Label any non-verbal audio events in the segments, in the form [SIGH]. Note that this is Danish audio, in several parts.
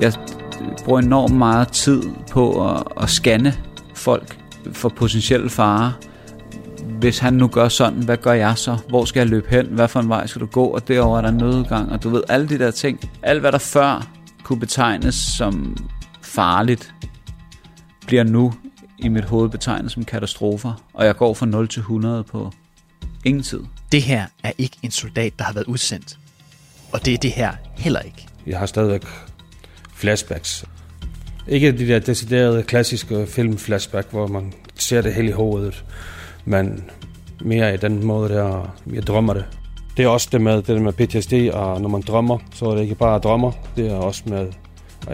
Jeg bruger enormt meget tid på at, at scanne folk for potentielle farer. Hvis han nu gør sådan, hvad gør jeg så? Hvor skal jeg løbe hen? Hvad for en vej skal du gå? Og derover er der en nødgang, og du ved, alle de der ting. Alt hvad der før kunne betegnes som farligt, bliver nu i mit hoved betegnet som katastrofer. Og jeg går fra 0 til 100 på ingen tid. Det her er ikke en soldat, der har været udsendt. Og det er det her heller ikke. Jeg har stadigvæk flashbacks. Ikke de der deciderede klassiske film-flashback, hvor man ser det hele i hovedet, men mere i den måde, der jeg drømmer det. Det er også det med, det med PTSD, og når man drømmer, så er det ikke bare drømmer, det er også med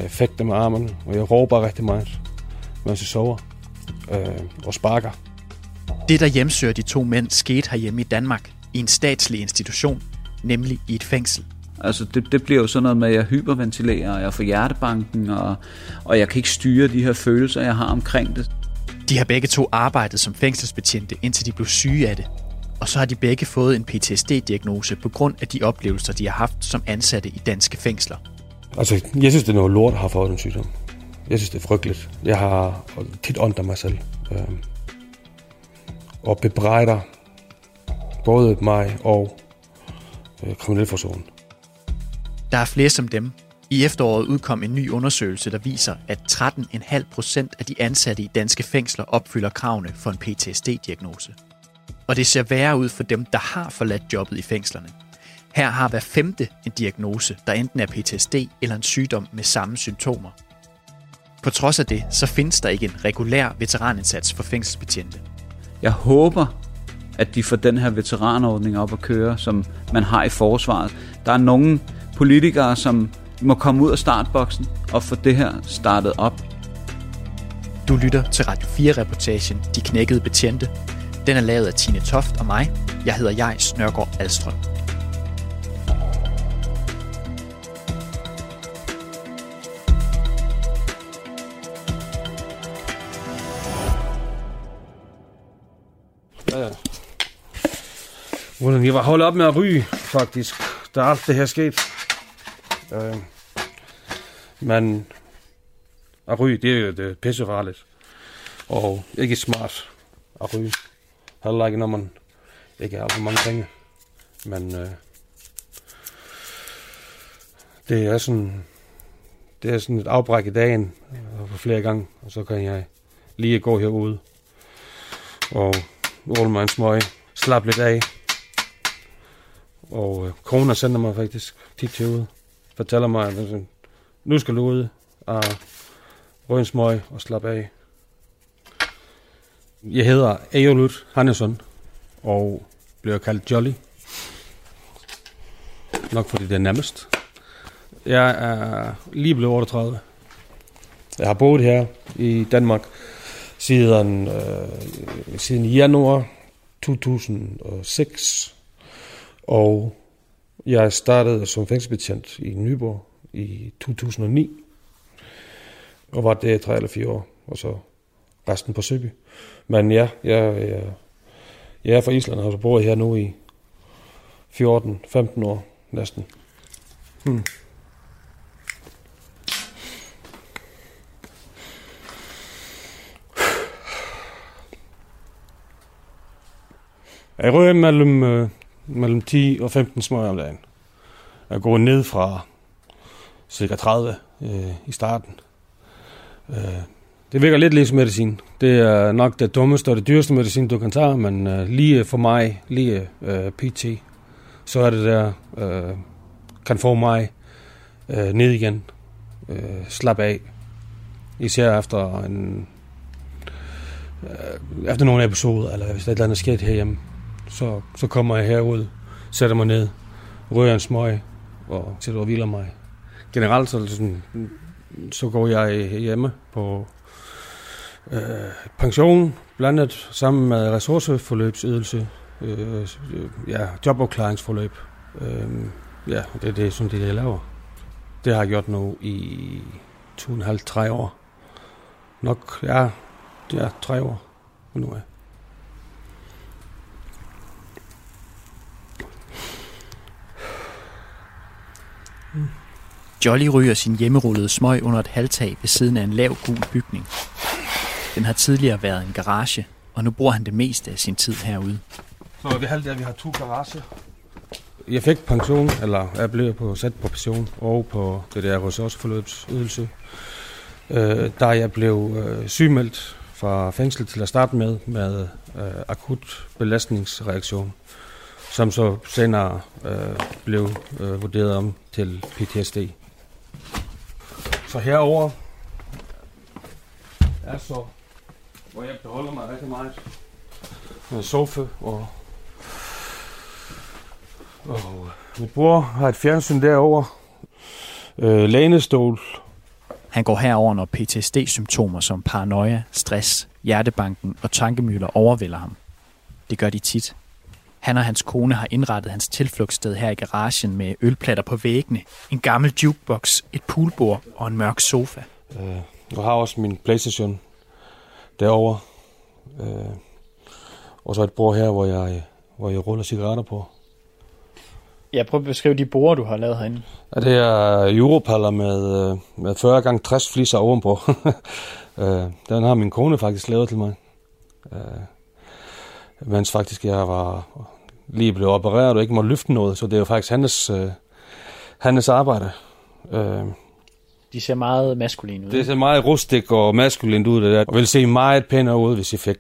effekter med armen, og jeg råber rigtig meget, mens jeg sover, øh, og sparker. Det, der hjemsøger de to mænd, skete herhjemme i Danmark, i en statslig institution, nemlig i et fængsel. Altså det, det bliver jo sådan noget med, at jeg hyperventilerer, og jeg får hjertebanken, og, og jeg kan ikke styre de her følelser, jeg har omkring det. De har begge to arbejdet som fængselsbetjente, indtil de blev syge af det. Og så har de begge fået en PTSD-diagnose på grund af de oplevelser, de har haft som ansatte i danske fængsler. Altså, jeg synes, det er noget lort at have fået den sygdom. Jeg synes, det er frygteligt. Jeg har tit ondt af mig selv. Øh, og bebrejder både mig og øh, kriminalforsorgen. Der er flere som dem. I efteråret udkom en ny undersøgelse, der viser, at 13,5 procent af de ansatte i danske fængsler opfylder kravene for en PTSD-diagnose. Og det ser værre ud for dem, der har forladt jobbet i fængslerne. Her har hver femte en diagnose, der enten er PTSD eller en sygdom med samme symptomer. På trods af det, så findes der ikke en regulær veteranindsats for fængselsbetjente. Jeg håber, at de får den her veteranordning op at køre, som man har i forsvaret. Der er nogen, politikere, som må komme ud af startboksen og få det her startet op. Du lytter til Radio 4-reportagen De knækkede betjente. Den er lavet af Tine Toft og mig. Jeg hedder Jais Nørgaard Alstrøm. Ja, ja. Jeg var holdt op med at ryge, faktisk. Da alt det her skete. Øh, men at ryge, det er jo det pissefarligt. Og ikke smart at ryge. Heller ikke, når man ikke har for mange penge. Men øh, det er sådan det er sådan et afbræk i dagen øh, for flere gange, og så kan jeg lige gå herude og rulle mig en smøg, slappe lidt af. Og øh, kona sender mig faktisk tit til ude. Fortæller mig, at nu skal du ud og røge smøg og slappe af. Jeg hedder Ejolut Hannesson og bliver kaldt Jolly. Nok fordi det er nemmest. Jeg er lige blevet 38. Jeg har boet her i Danmark siden, øh, siden januar 2006. Og jeg startede som fængselsbetjent i Nyborg i 2009. Og var det tre eller fire år, og så resten på Søby. Men ja, jeg, jeg, jeg er fra Island, og så bor jeg her nu i 14-15 år næsten. Hmm. Jeg rører mellem, øh, mellem 10 og 15 smøger om dagen. Jeg går ned fra cirka 30 øh, i starten. Øh, det virker lidt ligesom medicin. Det er nok det dummeste og det dyreste medicin, du kan tage, men øh, lige for mig, lige øh, PT, så er det der, øh, kan få mig øh, ned igen. Øh, slap af. Især efter en øh, efter nogle episoder, eller hvis der er et eller andet sket herhjemme så, så kommer jeg herud, sætter mig ned, rører en smøg og sætter og hviler mig. Generelt så, sådan, så går jeg hjemme på øh, pension, blandet sammen med ressourceforløbsydelse, øh, ja, jobopklaringsforløb. Øh, ja, det er det, som det, jeg laver. Det har jeg gjort nu i to og en halv, tre år. Nok, ja, det er tre år nu er. Jolly ryger sin hjemmerullede smøg under et halvtag ved siden af en lav gul bygning. Den har tidligere været en garage, og nu bruger han det meste af sin tid herude. Så er vi heldige, at vi har to garager. Jeg fik pension, eller jeg blev på, sat på pension og på det der ressourceforløbsydelse. Øh, da jeg blev øh, sygemeldt fra fængsel til at starte med, med øh, akut belastningsreaktion, som så senere øh, blev øh, vurderet om til PTSD. Så herover er så, hvor jeg beholder mig rigtig meget. En sofa og og øh, mit bror har et fjernsyn derover. Øh, lænestol. Han går herover, når PTSD-symptomer som paranoia, stress, hjertebanken og tankemøller overvælder ham. Det gør de tit. Han og hans kone har indrettet hans tilflugtssted her i garagen med ølplatter på væggene, en gammel jukebox, et poolbord og en mørk sofa. Øh, jeg har også min Playstation derovre. Øh, og så et bord her, hvor jeg, hvor jeg ruller cigaretter på. Ja, prøv at beskrive de borer, du har lavet herinde. Ja, det er Europaller med, øh, med 40 gange 60 fliser ovenpå. [LAUGHS] Øh, den har min kone faktisk lavet til mig. Øh, mens faktisk jeg var lige blevet opereret og ikke må løfte noget, så det er jo faktisk hans, hans arbejde. De ser meget maskuline ud. Det ser meget rustik og maskulint ud, det der. Og vil se meget pænere ud, hvis I fik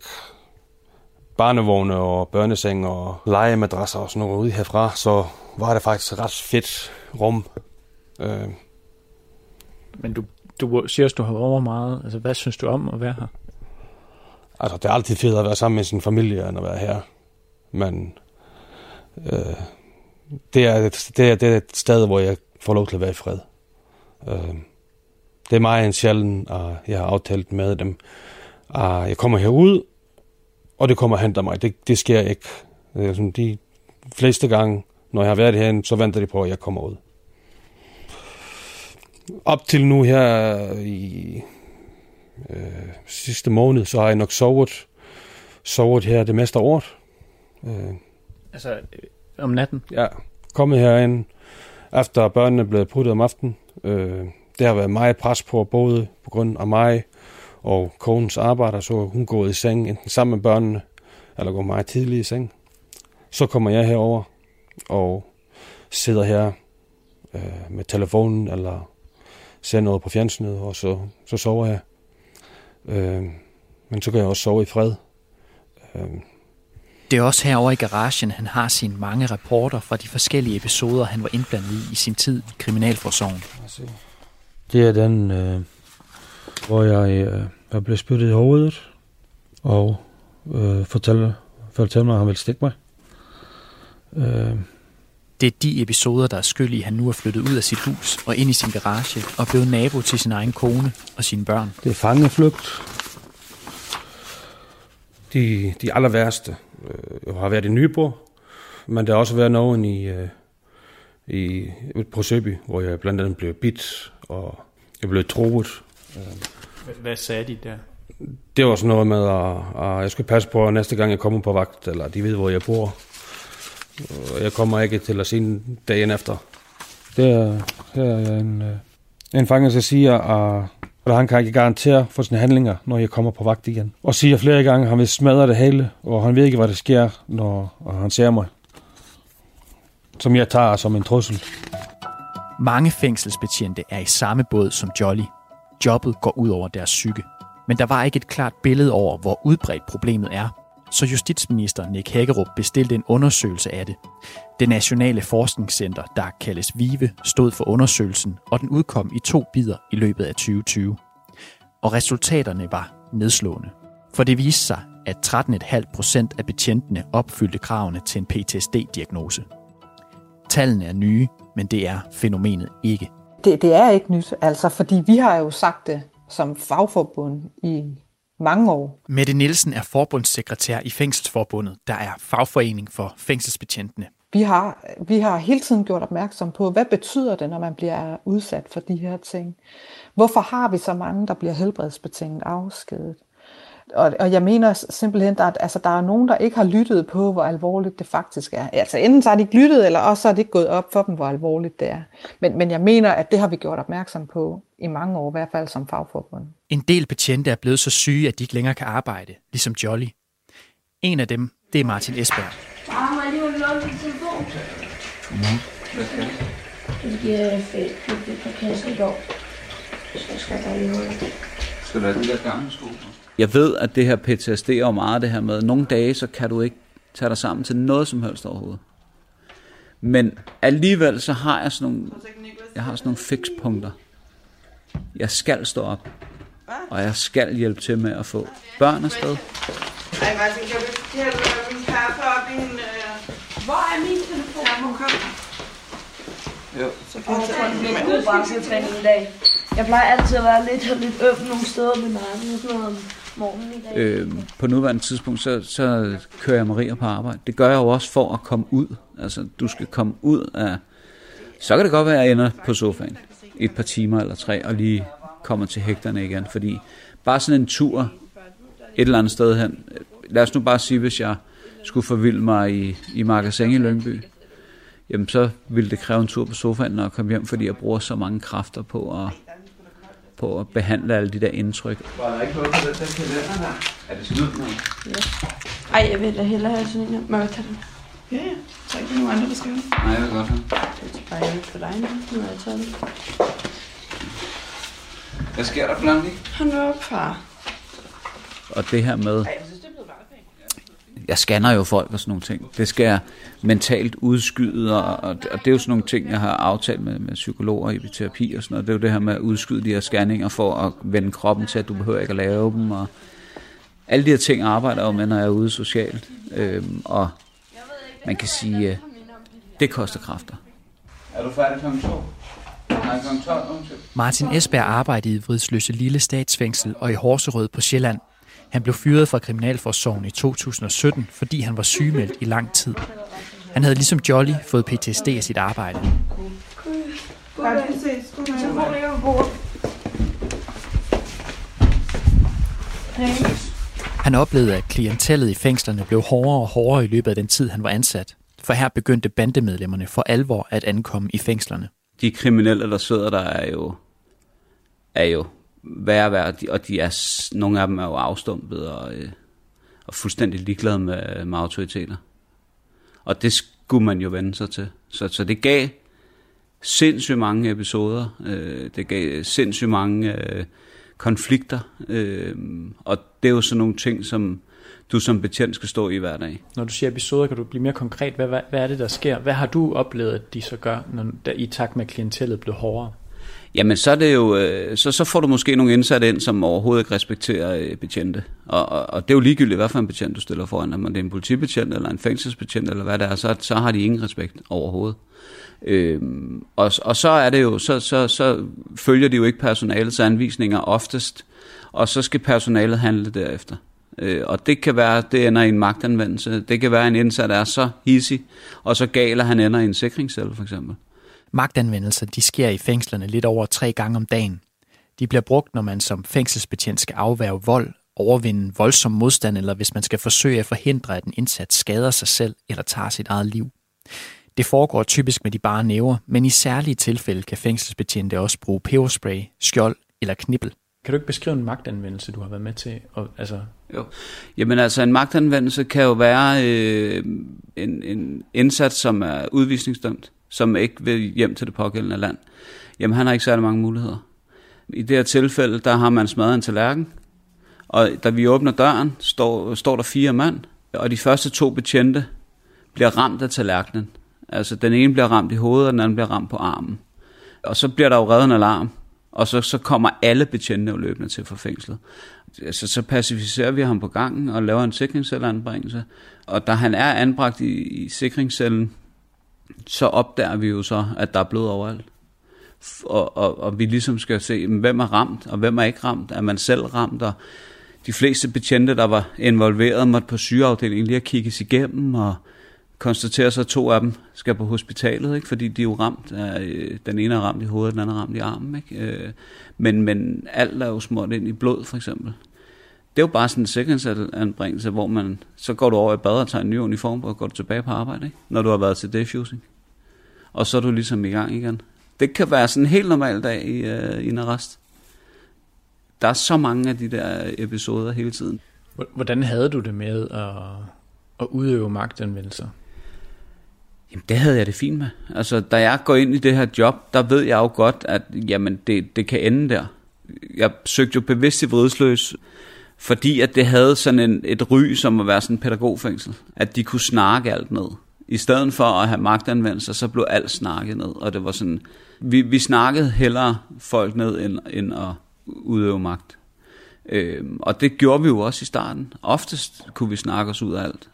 barnevogne og børneseng og legemadrasser og sådan noget ude herfra, så var det faktisk et ret fedt rum. Øh. Men du, du siger også, du har været meget. Altså, hvad synes du om at være her? Altså, det er altid fedt at være sammen med sin familie, end at være her. Men øh, det, er et, det, er, det er et sted, hvor jeg får lov til at være i fred. Øh, det er meget en sjælden, at jeg har aftalt med dem. At jeg kommer herud, og det kommer og henter mig. Det, det sker ikke. Øh, er de fleste gange, når jeg har været herinde, så venter de på, at jeg kommer ud. Op til nu her i øh, sidste måned, så har jeg nok sovet, sovet her det meste af året. Øh, altså øh, om natten? Ja, kommet herind, efter børnene er blevet puttet om aftenen. Øh, det har været meget pres på, både på grund af mig og konens arbejde, så hun går i seng enten sammen med børnene, eller går meget tidligt i seng. Så kommer jeg herover og sidder her øh, med telefonen, eller ser noget på fjernsynet, og så, så sover jeg. Øh, men så kan jeg også sove i fred. Øh. Det er også herovre i garagen, han har sine mange rapporter fra de forskellige episoder, han var indblandet i i sin tid i Kriminalforsorgen. Det er den, øh, hvor jeg, øh, jeg blev spyttet i hovedet, og øh, fortalte, fortalte mig, at han ville stikke mig. Øh, det er de episoder, der er skyld i, at han nu er flyttet ud af sit hus og ind i sin garage og blevet nabo til sin egen kone og sine børn. Det er fangeflugt. De, de aller værste øh, har været i Nyborg, men der har også været nogen i, øh, i, på Søby, hvor jeg blandt andet blev bit, og jeg blev troet. Hvad, sagde de der? Det var sådan noget med, at, at jeg skal passe på, at næste gang jeg kommer på vagt, eller de ved, hvor jeg bor. Jeg kommer ikke til at se dagen efter. Det er, her er en, øh, en fanger, der siger, at, og han kan ikke garantere for sine handlinger, når jeg kommer på vagt igen. Og siger flere gange, at han vil smadre det hele, og han ved ikke, hvad der sker, når han ser mig. Som jeg tager som en trussel. Mange fængselsbetjente er i samme båd som Jolly. Jobbet går ud over deres psyke. Men der var ikke et klart billede over, hvor udbredt problemet er, så justitsminister Nick Hækkerup bestilte en undersøgelse af det. Det nationale forskningscenter, der kaldes VIVE, stod for undersøgelsen, og den udkom i to bidder i løbet af 2020. Og resultaterne var nedslående. For det viste sig, at 13,5 procent af betjentene opfyldte kravene til en PTSD-diagnose. Tallene er nye, men det er fænomenet ikke. Det, det er ikke nyt, altså, fordi vi har jo sagt det som fagforbund i mange år. Mette Nielsen er forbundssekretær i Fængselsforbundet, der er fagforening for fængselsbetjentene. Vi har, vi har hele tiden gjort opmærksom på, hvad betyder det, når man bliver udsat for de her ting? Hvorfor har vi så mange, der bliver helbredsbetinget afskedet? Og, og jeg mener simpelthen, at altså, der er nogen, der ikke har lyttet på, hvor alvorligt det faktisk er. Altså enten så har de ikke lyttet, eller også så er det ikke gået op for dem, hvor alvorligt det er. Men, men jeg mener, at det har vi gjort opmærksom på i mange år, i hvert fald som fagforbund. En del betjente er blevet så syge, at de ikke længere kan arbejde, ligesom Jolly. En af dem, det er Martin Esberg. Far, må jeg lige låne din telefon? Mm. Hvad skal Jeg giver fedt på kassen i går. Så skal jeg lige. Skal du have de der gamle sko Jeg ved, at det her PTSD er meget det her med, nogle dage, så kan du ikke tage dig sammen til noget som helst overhovedet. Men alligevel så har jeg sådan nogle, jeg har sådan nogle fikspunkter. Jeg skal stå op, og jeg skal hjælpe til med at få børn afsted. Ej, Martin, kan du hælde min kaffe op i en... Øh... Hvor er min telefon? Ja, hun kom. Jo. Så kan jeg tage den med. i dag. Jeg plejer altid at være lidt, lidt øm nogle steder med nakken og sådan noget Øh, på nuværende tidspunkt, så, så kører jeg Maria på arbejde. Det gør jeg jo også for at komme ud. Altså, du skal komme ud af... Så kan det godt være, at jeg ender på sofaen et par timer eller tre, og lige kommer til hægterne igen. Fordi bare sådan en tur et eller andet sted hen. Lad os nu bare sige, hvis jeg skulle forvilde mig i, i magasin i Lyngby, jamen så ville det kræve en tur på sofaen, når jeg kom hjem, fordi jeg bruger så mange kræfter på at, på at behandle alle de der indtryk. Var der ikke noget på den der kalender der? Er det snydt noget? Ej, jeg vil da hellere have sådan en her. Må jeg tage den? Ja, ja. Så er ikke nogen andre, der skal have. Nej, jeg vil godt have. Det er bare ikke for dig nu, nu har jeg taget den. Hvad sker der, Blondie? Han er op, far. Og det her med... Jeg scanner jo folk og sådan nogle ting. Det skal jeg mentalt udskyde, og, og, det er jo sådan nogle ting, jeg har aftalt med, med psykologer i terapi og sådan noget. Det er jo det her med at udskyde de her scanninger for at vende kroppen til, at du behøver ikke at lave dem. Og alle de her ting arbejder jeg jo med, når jeg er ude socialt. Øhm, og man kan sige, øh, det koster kræfter. Er du færdig kl. 2? Nej, kl. 12 Martin Esberg arbejdede i Vridsløse Lille Statsfængsel og i Horserød på Sjælland. Han blev fyret fra Kriminalforsorgen i 2017, fordi han var sygemeldt i lang tid. Han havde ligesom Jolly fået PTSD af sit arbejde. Han oplevede, at klientellet i fængslerne blev hårdere og hårdere i løbet af den tid, han var ansat. For her begyndte bandemedlemmerne for alvor at ankomme i fængslerne. de kriminelle, der sidder der, er jo, er jo værre værre, de- og de er, nogle af dem er jo afstumpet og, øh, og fuldstændig ligeglade med, med autoriteter. Og det skulle man jo vende sig til. Så, så det gav sindssygt mange episoder, øh, det gav sindssygt mange øh, konflikter, øh, og det er jo sådan nogle ting, som du som betjent skal stå i hver dag. Når du siger episoder, kan du blive mere konkret. Hvad, hvad, hvad er det, der sker? Hvad har du oplevet, at de så gør, når, der, i takt med, at klientellet blev hårdere? Jamen, så, er det jo, øh, så, så får du måske nogle indsatte ind, som overhovedet ikke respekterer øh, betjente. Og, og, og det er jo ligegyldigt, hvad for en betjent du stiller foran. Om det er en politibetjent, eller en fængselsbetjent, eller hvad det er, så, så har de ingen respekt overhovedet. Øhm, og, og så er det jo, så, så, så følger de jo ikke personalets anvisninger oftest, og så skal personalet handle derefter. Øh, og det kan være, det ender i en magtanvendelse. Det kan være, at en indsat er så hissig, og så gal, at han ender i en sikringscelle, for eksempel. Magtanvendelser de sker i fængslerne lidt over tre gange om dagen. De bliver brugt, når man som fængselsbetjent skal afværge vold, overvinde voldsom modstand, eller hvis man skal forsøge at forhindre, at en indsat skader sig selv eller tager sit eget liv. Det foregår typisk med de bare næver, men i særlige tilfælde kan fængselsbetjente også bruge peberspray, skjold eller knibbel. Kan du ikke beskrive en magtanvendelse, du har været med til? Og, altså... Jo. Jamen altså, en magtanvendelse kan jo være øh, en, en indsats, som er udvisningsdømt, som ikke vil hjem til det pågældende land. Jamen, han har ikke særlig mange muligheder. I det her tilfælde, der har man smadret en tallerken, og da vi åbner døren, står, står der fire mand, og de første to betjente bliver ramt af tallerkenen. Altså, den ene bliver ramt i hovedet, og den anden bliver ramt på armen. Og så bliver der jo reddet en alarm, og så, så kommer alle betjente jo løbende til for fængslet. Altså, så pacificerer vi ham på gangen og laver en sikringscelleanbringelse. Og da han er anbragt i, i sikringscellen, så opdager vi jo så, at der er blod overalt. Og, og, og vi ligesom skal se, hvem er ramt, og hvem er ikke ramt. Er man selv ramt, og de fleste betjente, der var involveret, måtte på sygeafdelingen lige at kigges igennem, og konstatere sig, at to af dem skal på hospitalet, ikke? fordi de er jo ramt af, øh, den ene er ramt i hovedet, den anden er ramt i armen. Ikke? Øh, men, men alt er jo smurt ind i blod, for eksempel. Det er jo bare sådan en sikringsanbringelse, hvor man, så går du over i bad og tager en ny uniform, og går du tilbage på arbejde, ikke? når du har været til dayfusing. Og så er du ligesom i gang igen. Det kan være sådan en helt normal dag i, uh, i en arrest. Der er så mange af de der episoder hele tiden. Hvordan havde du det med at, at udøve magtanvendelser? Jamen, det havde jeg det fint med. Altså, da jeg går ind i det her job, der ved jeg jo godt, at jamen, det, det kan ende der. Jeg søgte jo bevidst i vridsløs, fordi at det havde sådan en, et ry som at være sådan en pædagogfængsel. At de kunne snakke alt ned. I stedet for at have magtanvendelser, så blev alt snakket ned. Og det var sådan, vi, vi snakkede hellere folk ned, end, end at udøve magt. Øhm, og det gjorde vi jo også i starten. Oftest kunne vi snakke os ud af alt.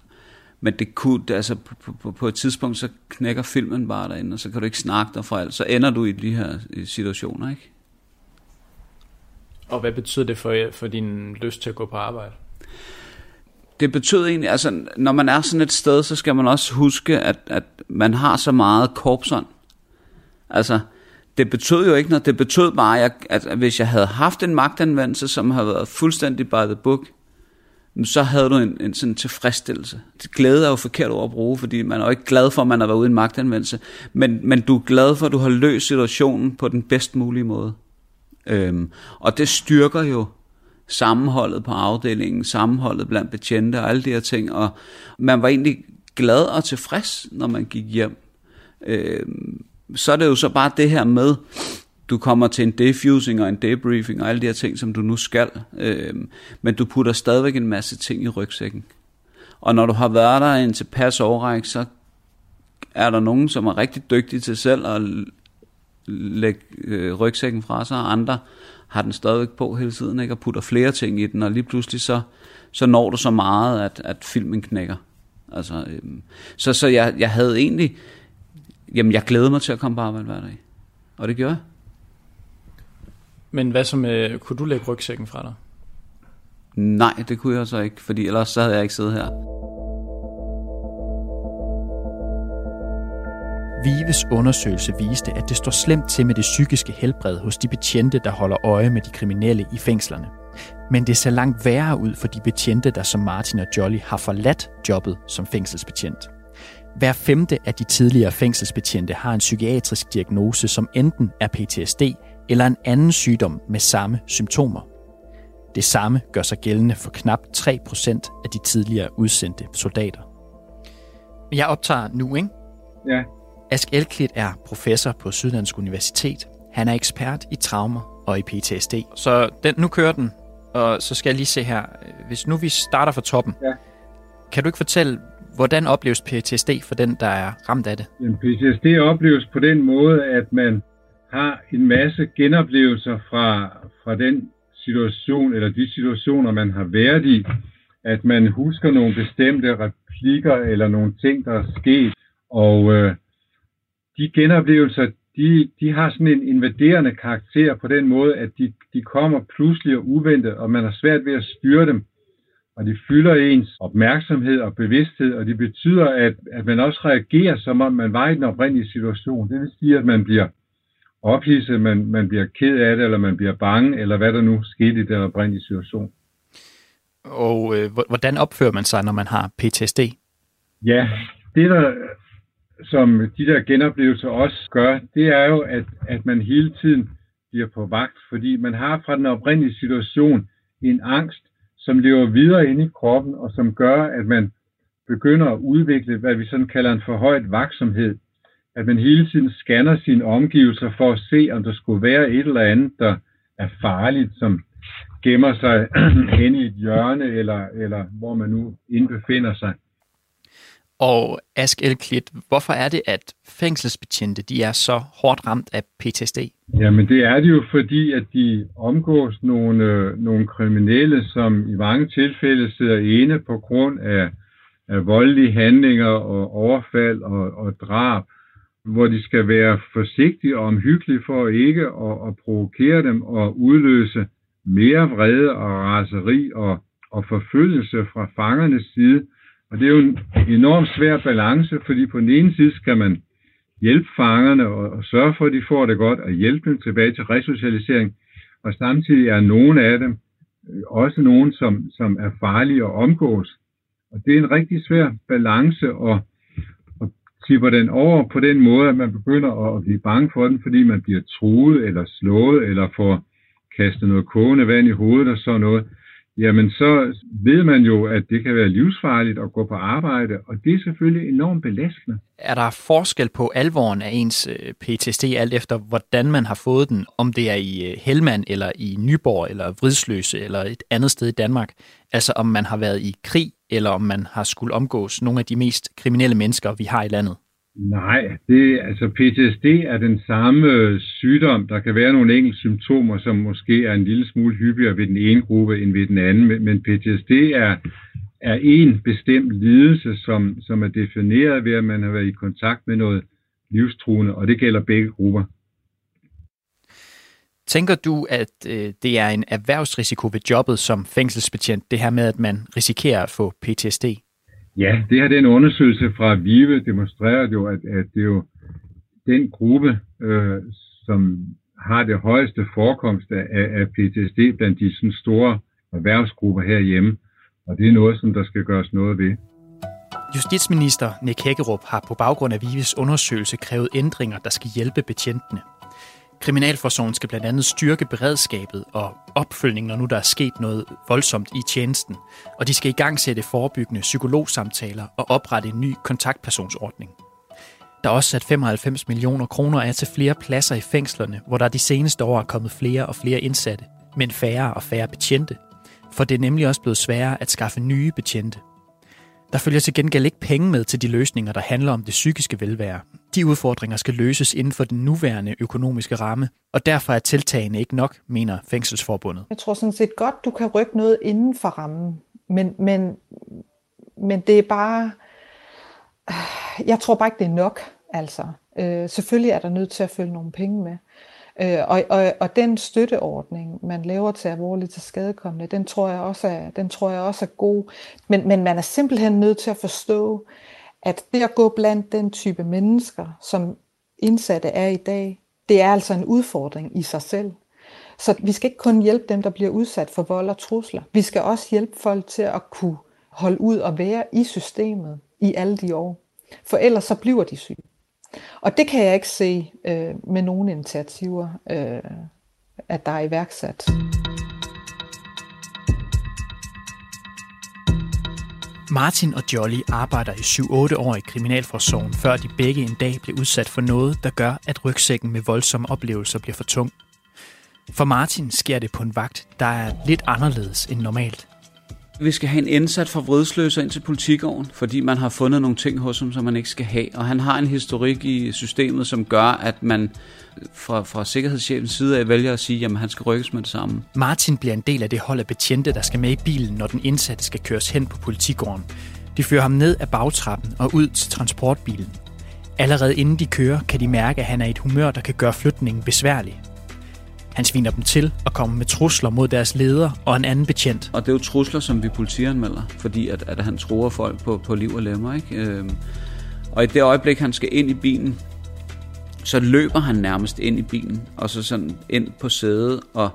Men det kunne, altså på, på, på et tidspunkt, så knækker filmen bare derinde, og så kan du ikke snakke dig fra alt. Så ender du i de her situationer, ikke? Og hvad betyder det for, for din lyst til at gå på arbejde? Det betyder egentlig, altså når man er sådan et sted, så skal man også huske, at, at man har så meget korpsånd. Altså, det betød jo ikke noget. Det betød bare, at, at hvis jeg havde haft en magtanvendelse, som havde været fuldstændig by the book, så havde du en, en sådan tilfredsstillelse. Glæde er jo forkert ord at bruge, fordi man er jo ikke glad for, at man har været ude i en magtanvendelse, men, men du er glad for, at du har løst situationen på den bedst mulige måde. Øhm, og det styrker jo sammenholdet på afdelingen, sammenholdet blandt betjente og alle de her ting, og man var egentlig glad og tilfreds, når man gik hjem. Øhm, så er det jo så bare det her med, du kommer til en defusing og en debriefing og alle de her ting, som du nu skal, Øhm, men du putter stadigvæk en masse ting i rygsækken. Og når du har været der en tilpas overræk, så er der nogen, som er rigtig dygtige til selv at lægge øh, rygsækken fra sig, og andre har den stadigvæk på hele tiden, ikke? og putter flere ting i den, og lige pludselig så, så når du så meget, at, at filmen knækker. Altså, øh, så så jeg, jeg havde egentlig, jamen jeg glæder mig til at komme på arbejde hver dag. Og det gør jeg. Men hvad så med, kunne du lægge rygsækken fra dig? Nej, det kunne jeg så ikke, fordi ellers så havde jeg ikke siddet her. Vives undersøgelse viste, at det står slemt til med det psykiske helbred hos de betjente, der holder øje med de kriminelle i fængslerne. Men det ser langt værre ud for de betjente, der som Martin og Jolly har forladt jobbet som fængselsbetjent. Hver femte af de tidligere fængselsbetjente har en psykiatrisk diagnose, som enten er PTSD eller en anden sygdom med samme symptomer. Det samme gør sig gældende for knap 3% af de tidligere udsendte soldater. Jeg optager nu, ikke? Ja. Ask Elklit er professor på Syddansk Universitet. Han er ekspert i traumer og i PTSD. Så den, nu kører den, og så skal jeg lige se her. Hvis nu vi starter fra toppen, Ja. kan du ikke fortælle, hvordan opleves PTSD for den, der er ramt af det? Jamen, PTSD opleves på den måde, at man har en masse genoplevelser fra, fra den situation, eller de situationer, man har været i. At man husker nogle bestemte replikker, eller nogle ting, der er sket. Og øh, de genoplevelser, de, de har sådan en invaderende karakter på den måde, at de, de kommer pludselig og uventet, og man har svært ved at styre dem. Og de fylder ens opmærksomhed og bevidsthed, og det betyder, at, at man også reagerer, som om man var i den oprindelige situation. Det vil sige, at man bliver ophidset, man, man bliver ked af det, eller man bliver bange, eller hvad der nu skete i den oprindelige situation. Og øh, hvor- hvordan opfører man sig, når man har PTSD? Ja, det der, som de der genoplevelser også gør, det er jo, at, at man hele tiden bliver på vagt, fordi man har fra den oprindelige situation en angst, som lever videre inde i kroppen, og som gør, at man begynder at udvikle, hvad vi sådan kalder en forhøjet vaksomhed. At man hele tiden scanner sine omgivelser for at se, om der skulle være et eller andet, der er farligt, som gemmer sig [CLEARS THROAT] hen i et hjørne, eller, eller hvor man nu indbefinder sig. Og Ask Elklit, hvorfor er det, at fængselsbetjente de er så hårdt ramt af PTSD? Jamen det er det jo fordi, at de omgås nogle, nogle kriminelle, som i mange tilfælde sidder ene på grund af, af voldelige handlinger og overfald og, og drab, hvor de skal være forsigtige og omhyggelige for ikke at, at provokere dem og udløse mere vrede og raseri og, og forfølgelse fra fangernes side. Og det er jo en enormt svær balance, fordi på den ene side skal man hjælpe fangerne og, og sørge for, at de får det godt, og hjælpe dem tilbage til resocialisering. Og samtidig er nogle af dem øh, også nogen, som, som er farlige at omgås. Og det er en rigtig svær balance at, at tipper den over på den måde, at man begynder at blive bange for den, fordi man bliver truet eller slået eller får kastet noget kogende vand i hovedet og sådan noget jamen så ved man jo, at det kan være livsfarligt at gå på arbejde, og det er selvfølgelig enormt belastende. Er der forskel på alvoren af ens øh, PTSD, alt efter hvordan man har fået den, om det er i øh, Helmand, eller i Nyborg, eller Vridsløse, eller et andet sted i Danmark? Altså om man har været i krig, eller om man har skulle omgås nogle af de mest kriminelle mennesker, vi har i landet? Nej, det, altså PTSD er den samme øh, sygdom. Der kan være nogle enkelte symptomer, som måske er en lille smule hyppigere ved den ene gruppe end ved den anden, men PTSD er, er en bestemt lidelse, som, som er defineret ved, at man har været i kontakt med noget livstruende, og det gælder begge grupper. Tænker du, at øh, det er en erhvervsrisiko ved jobbet som fængselsbetjent, det her med, at man risikerer at få PTSD? Ja, det er den undersøgelse fra VIVE demonstrerer jo, at, at det er jo den gruppe, øh, som har det højeste forekomst af, af PTSD blandt de sådan store erhvervsgrupper herhjemme. Og det er noget, som der skal gøres noget ved. Justitsminister Nick Hækkerup har på baggrund af VIVEs undersøgelse krævet ændringer, der skal hjælpe betjentene. Kriminalforsorgen skal blandt andet styrke beredskabet og opfølgning, når nu der er sket noget voldsomt i tjenesten. Og de skal i gang sætte forebyggende psykologsamtaler og oprette en ny kontaktpersonsordning. Der er også sat 95 millioner kroner af til flere pladser i fængslerne, hvor der de seneste år er kommet flere og flere indsatte, men færre og færre betjente. For det er nemlig også blevet sværere at skaffe nye betjente. Der følger til gengæld ikke penge med til de løsninger, der handler om det psykiske velvære. De udfordringer skal løses inden for den nuværende økonomiske ramme, og derfor er tiltagene ikke nok, mener Fængselsforbundet. Jeg tror sådan set godt, du kan rykke noget inden for rammen, men, men, men det er bare... Øh, jeg tror bare ikke, det er nok, altså. Øh, selvfølgelig er der nødt til at følge nogle penge med. Øh, og, og, og den støtteordning, man laver til alvorligt til skadekommende, den tror jeg også er, den tror jeg også er god. Men, men man er simpelthen nødt til at forstå, at det at gå blandt den type mennesker, som indsatte er i dag, det er altså en udfordring i sig selv. Så vi skal ikke kun hjælpe dem, der bliver udsat for vold og trusler. Vi skal også hjælpe folk til at kunne holde ud og være i systemet i alle de år. For ellers så bliver de syge. Og det kan jeg ikke se øh, med nogen initiativer, øh, at der er iværksat. Martin og Jolly arbejder i 7-8 år i Kriminalforsorgen, før de begge en dag bliver udsat for noget, der gør, at rygsækken med voldsomme oplevelser bliver for tung. For Martin sker det på en vagt, der er lidt anderledes end normalt. Vi skal have en indsat for vridsløser ind til politigården, fordi man har fundet nogle ting hos ham, som man ikke skal have. Og han har en historik i systemet, som gør, at man fra, fra sikkerhedschefens side af vælger at sige, at han skal rykkes med det samme. Martin bliver en del af det hold af betjente, der skal med i bilen, når den indsatte skal køres hen på politigården. De fører ham ned af bagtrappen og ud til transportbilen. Allerede inden de kører, kan de mærke, at han er i et humør, der kan gøre flytningen besværlig. Han sviner dem til og kommer med trusler mod deres leder og en anden betjent. Og det er jo trusler, som vi politianmelder, fordi at, at han tror folk på, på liv og lemmer. Ikke? Øhm, og i det øjeblik, han skal ind i bilen, så løber han nærmest ind i bilen, og så sådan ind på sædet og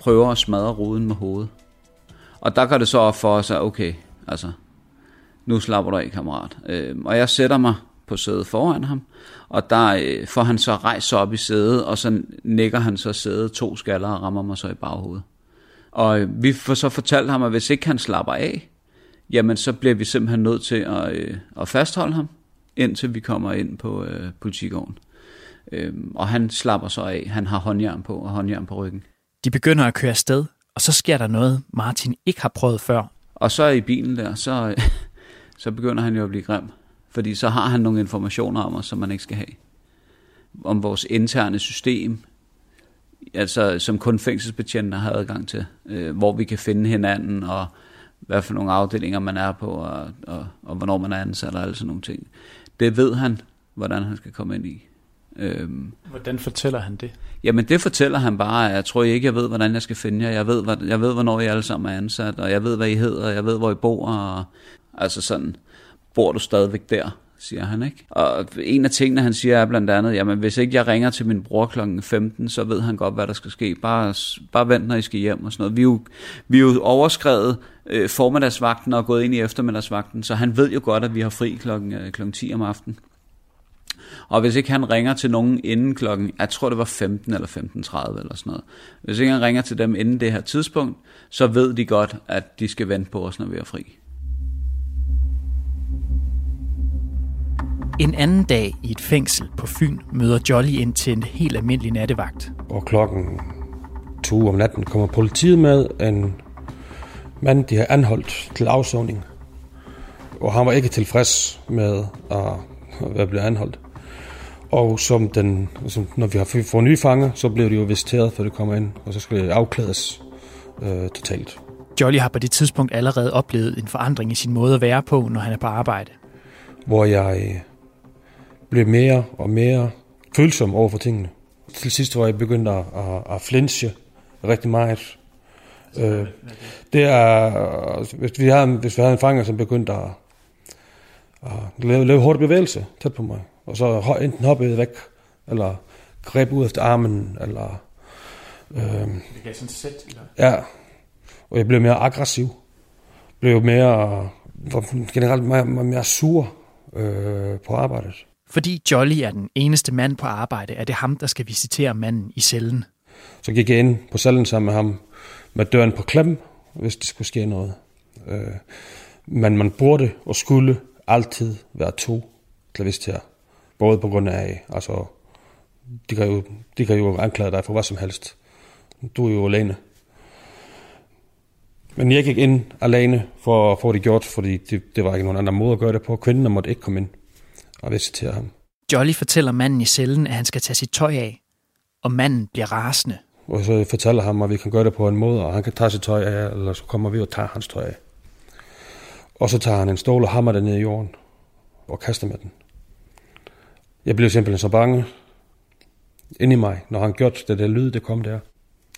prøver at smadre ruden med hovedet. Og der går det så op for os, at okay, altså, nu slapper du af, kammerat. Øh, og jeg sætter mig på sædet foran ham, og der øh, får han så rejst op i sædet, og så nikker han så sædet to skaller og rammer mig så i baghovedet. Og øh, vi får så fortalt ham, at hvis ikke han slapper af, jamen så bliver vi simpelthen nødt til at, øh, at fastholde ham, indtil vi kommer ind på øh, politigården. Øhm, og han slapper så af. Han har håndjern på og håndjern på ryggen. De begynder at køre afsted, og så sker der noget, Martin ikke har prøvet før. Og så i bilen der, så, [LAUGHS] så begynder han jo at blive grim. Fordi så har han nogle informationer om os, som man ikke skal have. Om vores interne system, altså som kun fængselsbetjenter har adgang til, øh, hvor vi kan finde hinanden, og hvad for nogle afdelinger man er på, og, og, og hvornår man er ansat, og alle sådan nogle ting. Det ved han, hvordan han skal komme ind i. Øhm, hvordan fortæller han det? Jamen det fortæller han bare, jeg tror ikke, jeg ved, hvordan jeg skal finde jer. Jeg ved, hvad, jeg ved, hvornår I alle sammen er ansat, og jeg ved, hvad I hedder, og jeg ved, hvor I bor, og altså sådan bor du stadigvæk der? siger han. Ikke? Og en af tingene, han siger, er blandt andet, jamen hvis ikke jeg ringer til min bror klokken 15, så ved han godt, hvad der skal ske. Bare, bare vent, når I skal hjem og sådan noget. Vi er jo, vi er jo overskrevet øh, formiddagsvagten og gået ind i eftermiddagsvagten, så han ved jo godt, at vi har fri klokken, øh, klokken 10 om aftenen. Og hvis ikke han ringer til nogen inden klokken, jeg tror det var 15 eller 15.30 eller sådan noget. Hvis ikke han ringer til dem inden det her tidspunkt, så ved de godt, at de skal vente på os, når vi er fri. En anden dag i et fængsel på Fyn møder Jolly ind til en helt almindelig nattevagt. Og klokken to om natten kommer politiet med en mand, de har anholdt til afsoning. Og han var ikke tilfreds med at være blevet anholdt. Og som den, som når vi har fået nye fanger, så blev de jo visiteret, før det kommer ind, og så skal det afklædes øh, totalt. Jolly har på det tidspunkt allerede oplevet en forandring i sin måde at være på, når han er på arbejde. Hvor jeg blev mere og mere følsom over for tingene. Til sidst var jeg begyndt at, at, at flinche rigtig meget. Øh, det er, hvis vi, havde, hvis vi havde en fanger, som begyndte at, at lave, lave hurtig bevægelse tæt på mig, og så enten hoppede væk, eller greb ud efter armen, eller... Øh, det gav sådan sæt, eller? Ja, og jeg blev mere aggressiv. Blev mere, generelt mere, mere sur øh, på arbejdet. Fordi Jolly er den eneste mand på arbejde, er det ham, der skal visitere manden i cellen. Så gik jeg ind på cellen sammen med ham, med døren på klem, hvis det skulle ske noget. Øh, men man burde og skulle altid være to klavister. Både på grund af, altså, de kan, jo, de kan jo anklage dig for hvad som helst. Du er jo alene. Men jeg gik ind alene for at få det gjort, fordi det, det var ikke nogen anden måde at gøre det på. Kvinden måtte ikke komme ind og visitere ham. Jolly fortæller manden i cellen, at han skal tage sit tøj af, og manden bliver rasende. Og så fortæller ham, at vi kan gøre det på en måde, og han kan tage sit tøj af, eller så kommer vi og tager hans tøj af. Og så tager han en stol og hammer den ned i jorden, og kaster med den. Jeg blev simpelthen så bange ind i mig, når han gjorde det der lyd, det kom der.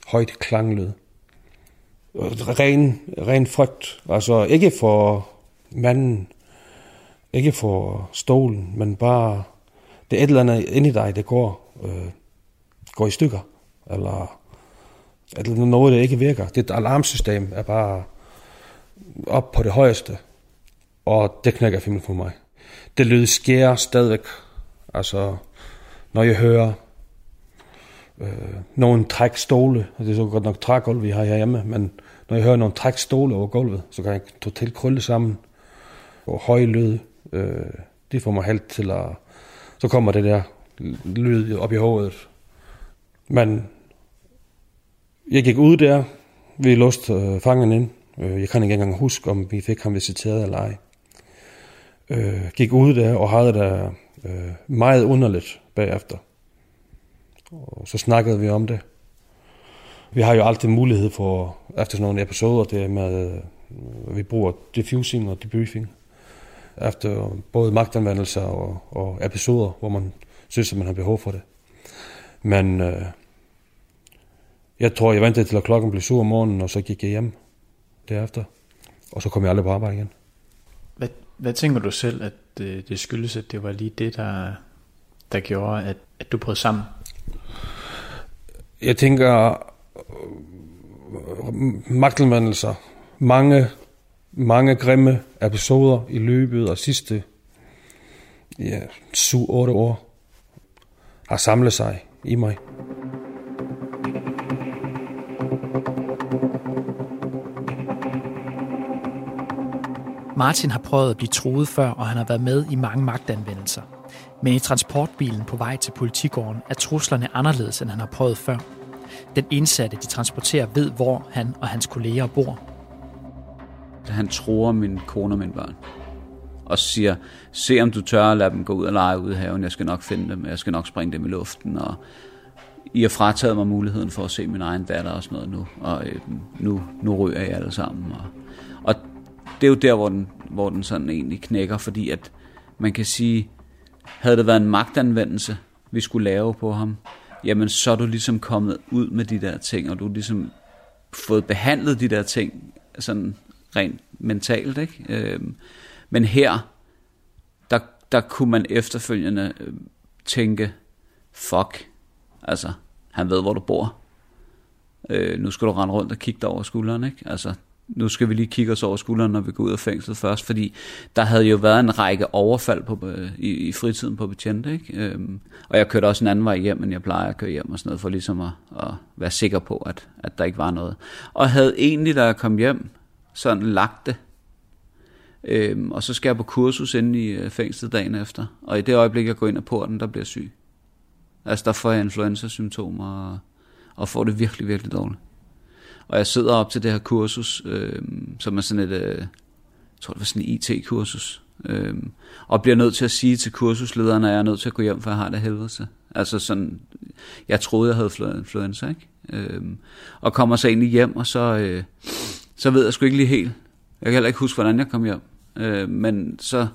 Højt klanglyd. Ren, ren frygt. Altså ikke for manden, ikke for stolen, men bare det er et eller andet inde i dig, det går, øh, går i stykker. Eller, eller noget, der ikke virker. Dit alarmsystem er bare op på det højeste. Og det knækker filmen for mig. Det lyd sker stadigvæk. Altså, når jeg hører øh, nogen trække stole, og det er så godt nok trægulv, vi har herhjemme, men når jeg hører nogen trække stole over gulvet, så kan jeg totalt krølle sammen. Og høj lyd, øh, det får mig helt til at... Så kommer det der lyd op i hovedet. Men jeg gik ud der, vi låste øh, fangen ind. Øh, jeg kan ikke engang huske, om vi fik ham visiteret eller ej. Øh, gik ud der og havde det øh, meget underligt bagefter. Og så snakkede vi om det. Vi har jo altid mulighed for, efter sådan nogle episoder, det med, at vi bruger diffusing og debriefing. Efter både magtanvendelser og, og episoder, hvor man synes, at man har behov for det. Men øh, jeg tror, jeg ventede til, at klokken blev 7 om morgenen, og så gik jeg hjem derefter. Og så kom jeg aldrig på arbejde igen. Hvad, hvad tænker du selv, at det, det skyldes, at det var lige det, der, der gjorde, at, at du brød sammen? Jeg tænker, magtanvendelser. Mange, mange grimme episoder i løbet af sidste ja, 7-8 år har samlet sig i mig. Martin har prøvet at blive troet før, og han har været med i mange magtanvendelser. Men i transportbilen på vej til politigården er truslerne anderledes, end han har prøvet før. Den indsatte, de transporterer, ved, hvor han og hans kolleger bor. Han tror min kone og mine børn. Og siger, se om du tør at lade dem gå ud og lege ude i haven. Jeg skal nok finde dem. Jeg skal nok springe dem i luften. Og I har frataget mig muligheden for at se min egen datter og sådan noget nu. Og øh, nu, nu ryger jeg alle sammen. Og, og det er jo der, hvor den, hvor den sådan egentlig knækker, fordi at man kan sige, havde det været en magtanvendelse, vi skulle lave på ham, jamen så er du ligesom kommet ud med de der ting, og du er ligesom fået behandlet de der ting sådan rent mentalt, ikke? Øh, men her, der, der kunne man efterfølgende øh, tænke, fuck, altså, han ved, hvor du bor. Øh, nu skal du rende rundt og kigge dig over skulderen, ikke? Altså, nu skal vi lige kigge os over skulderen, når vi går ud af fængslet først, fordi der havde jo været en række overfald på, øh, i, i fritiden på betjente, ikke? Øhm, og jeg kørte også en anden vej hjem, end jeg plejer at køre hjem og sådan noget, for ligesom at, at være sikker på, at, at der ikke var noget. Og havde egentlig, da jeg kom hjem, sådan lagt det. Øhm, og så skal jeg på kursus inde i øh, fængslet dagen efter. Og i det øjeblik, jeg går ind ad porten, der bliver jeg syg. Altså, der får jeg influenza-symptomer, og, og får det virkelig, virkelig dårligt. Og jeg sidder op til det her kursus, øh, som er sådan et, øh, jeg tror det var sådan et IT-kursus, øh, og bliver nødt til at sige til kursuslederen, at jeg er nødt til at gå hjem, for jeg har det helvede til. Altså sådan, jeg troede, jeg havde influenza, ikke? Øh, og kommer så egentlig hjem, og så, øh, så ved jeg sgu ikke lige helt. Jeg kan heller ikke huske, hvordan jeg kom hjem. Øh, men så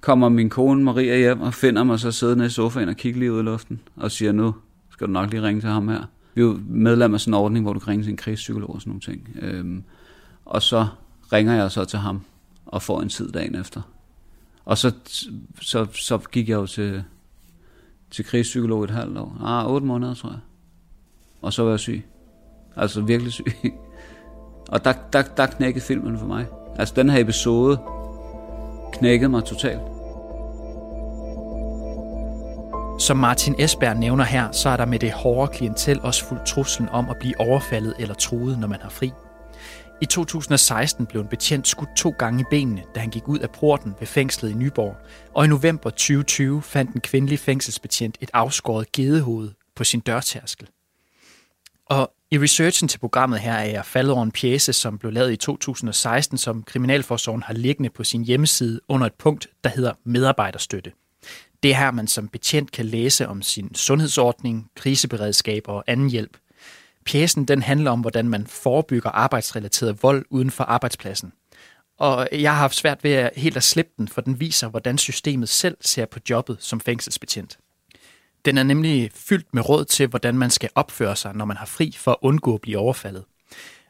kommer min kone Maria hjem og finder mig så siddende i sofaen og kigger lige ud i luften og siger, nu skal du nok lige ringe til ham her vi er jo medlem af sådan en ordning, hvor du kan ringe til en krigspsykolog og sådan nogle ting. Øhm, og så ringer jeg så til ham og får en tid dagen efter. Og så, så, så gik jeg jo til, til krigspsykolog et halvt år. Ah, otte måneder, tror jeg. Og så var jeg syg. Altså virkelig syg. [LAUGHS] Og der, der, der knækkede filmen for mig. Altså den her episode knækkede mig totalt. Som Martin Esberg nævner her, så er der med det hårde klientel også fuldt truslen om at blive overfaldet eller truet, når man har fri. I 2016 blev en betjent skudt to gange i benene, da han gik ud af porten ved fængslet i Nyborg. Og i november 2020 fandt en kvindelig fængselsbetjent et afskåret gedehoved på sin dørtærskel. Og i researchen til programmet her er jeg faldet over en pjæse, som blev lavet i 2016, som Kriminalforsorgen har liggende på sin hjemmeside under et punkt, der hedder medarbejderstøtte – det er her, man som betjent kan læse om sin sundhedsordning, kriseberedskab og anden hjælp. Pjæsen den handler om, hvordan man forebygger arbejdsrelateret vold uden for arbejdspladsen. Og jeg har haft svært ved at helt at slippe den, for den viser, hvordan systemet selv ser på jobbet som fængselsbetjent. Den er nemlig fyldt med råd til, hvordan man skal opføre sig, når man har fri for at undgå at blive overfaldet.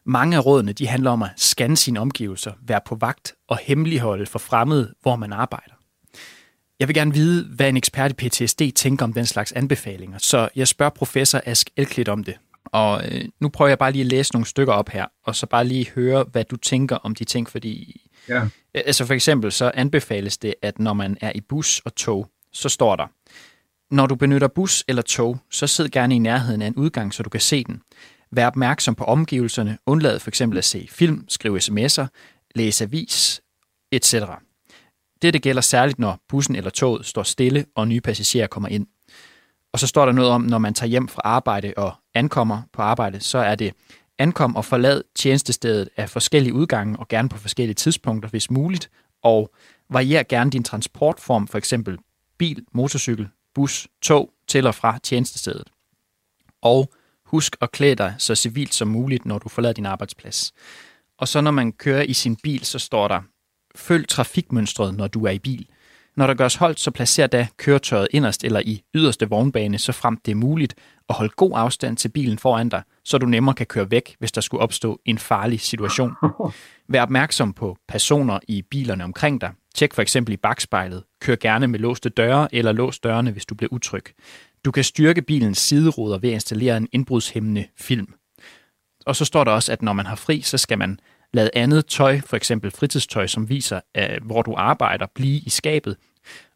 Mange af rådene de handler om at scanne sine omgivelser, være på vagt og hemmeligholde for fremmede, hvor man arbejder. Jeg vil gerne vide, hvad en ekspert i PTSD tænker om den slags anbefalinger, så jeg spørger professor Ask Elklit om det. Og øh, nu prøver jeg bare lige at læse nogle stykker op her, og så bare lige høre, hvad du tænker om de ting, fordi... Ja. Altså for eksempel, så anbefales det, at når man er i bus og tog, så står der, når du benytter bus eller tog, så sid gerne i nærheden af en udgang, så du kan se den. Vær opmærksom på omgivelserne, undlad for eksempel at se film, skrive sms'er, læse avis, etc. Dette gælder særligt, når bussen eller toget står stille, og nye passagerer kommer ind. Og så står der noget om, når man tager hjem fra arbejde og ankommer på arbejde, så er det ankom og forlad tjenestestedet af forskellige udgange og gerne på forskellige tidspunkter, hvis muligt, og varier gerne din transportform, for eksempel bil, motorcykel, bus, tog til og fra tjenestestedet. Og husk at klæde dig så civilt som muligt, når du forlader din arbejdsplads. Og så når man kører i sin bil, så står der, følg trafikmønstret, når du er i bil. Når der gørs holdt, så placer da køretøjet inderst eller i yderste vognbane, så frem det er muligt, og hold god afstand til bilen foran dig, så du nemmere kan køre væk, hvis der skulle opstå en farlig situation. [LAUGHS] Vær opmærksom på personer i bilerne omkring dig. Tjek for eksempel i bagspejlet. Kør gerne med låste døre eller lås dørene, hvis du bliver utryg. Du kan styrke bilens sideruder ved at installere en indbrudshæmmende film. Og så står der også, at når man har fri, så skal man Lad andet tøj, for eksempel fritidstøj, som viser, hvor du arbejder, blive i skabet.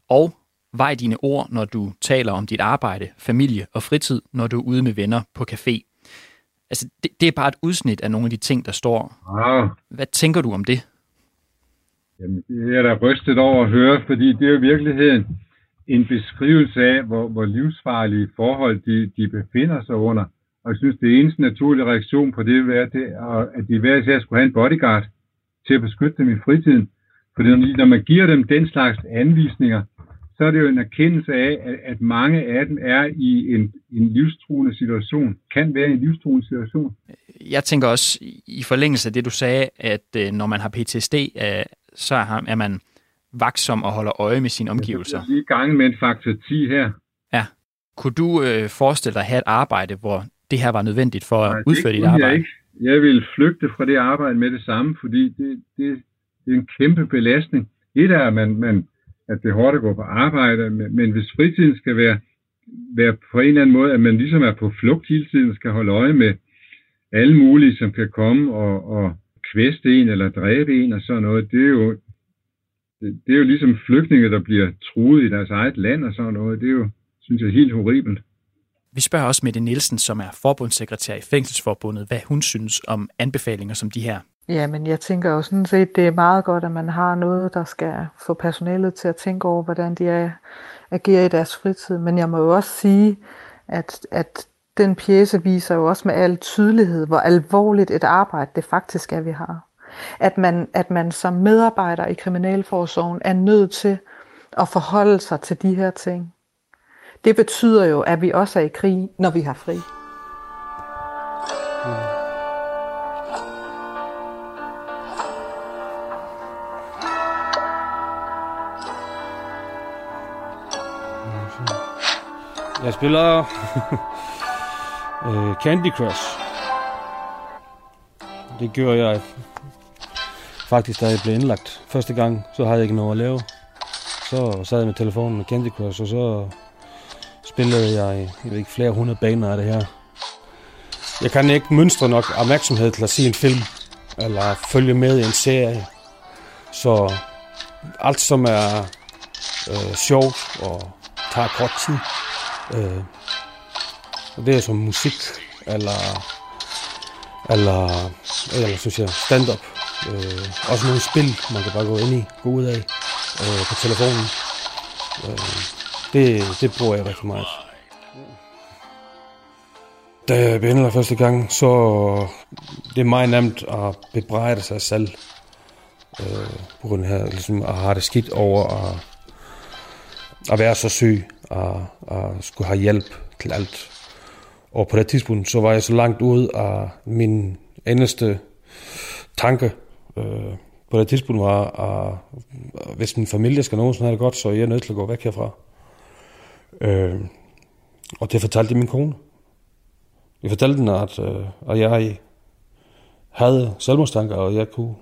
Og vej dine ord, når du taler om dit arbejde, familie og fritid, når du er ude med venner på café. Altså, det, det er bare et udsnit af nogle af de ting, der står. Ah. Hvad tænker du om det? Jamen, det er da rystet over at høre, fordi det er jo i virkeligheden en beskrivelse af, hvor, hvor livsfarlige forhold de, de befinder sig under. Og jeg synes, det eneste naturlige reaktion på det vil være, det, at de hver især skulle have en bodyguard til at beskytte dem i fritiden. Fordi når man giver dem den slags anvisninger, så er det jo en erkendelse af, at mange af dem er i en, en livstruende situation, kan være i en livstruende situation. Jeg tænker også i forlængelse af det, du sagde, at øh, når man har PTSD, øh, så er man vaksom og holder øje med sine omgivelser. Jeg er i gang med en faktor 10 her. Ja. Kunne du øh, forestille dig at have et arbejde, hvor det her var nødvendigt for at Nej, udføre dit arbejde? Jeg, ikke. jeg vil flygte fra det arbejde med det samme, fordi det, det, det er en kæmpe belastning. Et er, at man, man, at det er hårdt at gå på arbejde, men, men hvis fritiden skal være, være på en eller anden måde, at man ligesom er på flugt hele tiden, skal holde øje med alle mulige, som kan komme og, og kvæste en eller dræbe en og sådan noget, det er jo, det, det er jo ligesom flygtninge, der bliver truet i deres eget land og sådan noget. Det er jo, synes jeg, helt horribelt. Vi spørger også Mette Nielsen, som er forbundssekretær i Fængselsforbundet, hvad hun synes om anbefalinger som de her. Ja, men jeg tænker jo sådan set, det er meget godt, at man har noget, der skal få personalet til at tænke over, hvordan de agerer i deres fritid. Men jeg må jo også sige, at, at den pjæse viser jo også med al tydelighed, hvor alvorligt et arbejde det faktisk er, vi har. At man, at man som medarbejder i Kriminalforsorgen er nødt til at forholde sig til de her ting. Det betyder jo, at vi også er i krig, når vi har fri. Jeg spiller øh, Candy Crush. Det gjorde jeg faktisk, da jeg blev indlagt. Første gang, så havde jeg ikke noget at lave. Så sad jeg med telefonen med Candy Crush, og så spillede jeg, jeg ved ikke, flere hundrede baner af det her. Jeg kan ikke mønstre nok opmærksomhed til at se en film, eller følge med i en serie. Så alt, som er øh, sjovt og tager kort tid, øh, og det er som musik, eller, eller, eller synes jeg, stand-up. Øh, også nogle spil, man kan bare gå ind i, gå ud af øh, på telefonen. Øh, det, det bruger jeg rigtig meget. Da jeg behandler første gang, så det er meget nemt at bebrejde sig selv. Øh, på grund af ligesom, at have det skidt over at, at være så syg og, og skulle have hjælp til alt. Og på det tidspunkt, så var jeg så langt ud af min eneste tanke øh, på det tidspunkt var, at hvis min familie skal nogensinde have det godt, så er jeg nødt til at gå væk herfra. Øh, og det fortalte min kone. Jeg fortalte hende, at, øh, at jeg havde selvmordstanker, og jeg kunne,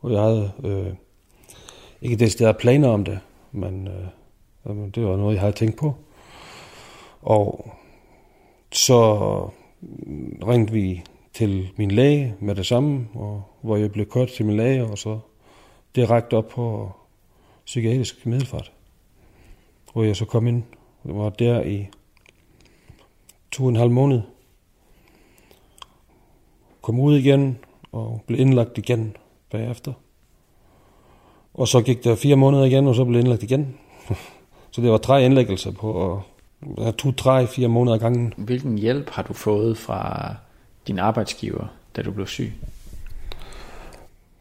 og jeg havde øh, ikke det der planer om det, men øh, det var noget, jeg havde tænkt på. Og så mm, ringte vi til min læge med det samme, og hvor jeg blev kørt til min læge, og så direkte op på psykiatrisk middelfart, hvor jeg så kom ind. Jeg var der i to og en halv måned. Kom ud igen og blev indlagt igen bagefter. Og så gik der fire måneder igen, og så blev indlagt igen. [LAUGHS] så det var tre indlæggelser på, jeg tog tre, fire måneder gangen. Hvilken hjælp har du fået fra din arbejdsgiver, da du blev syg?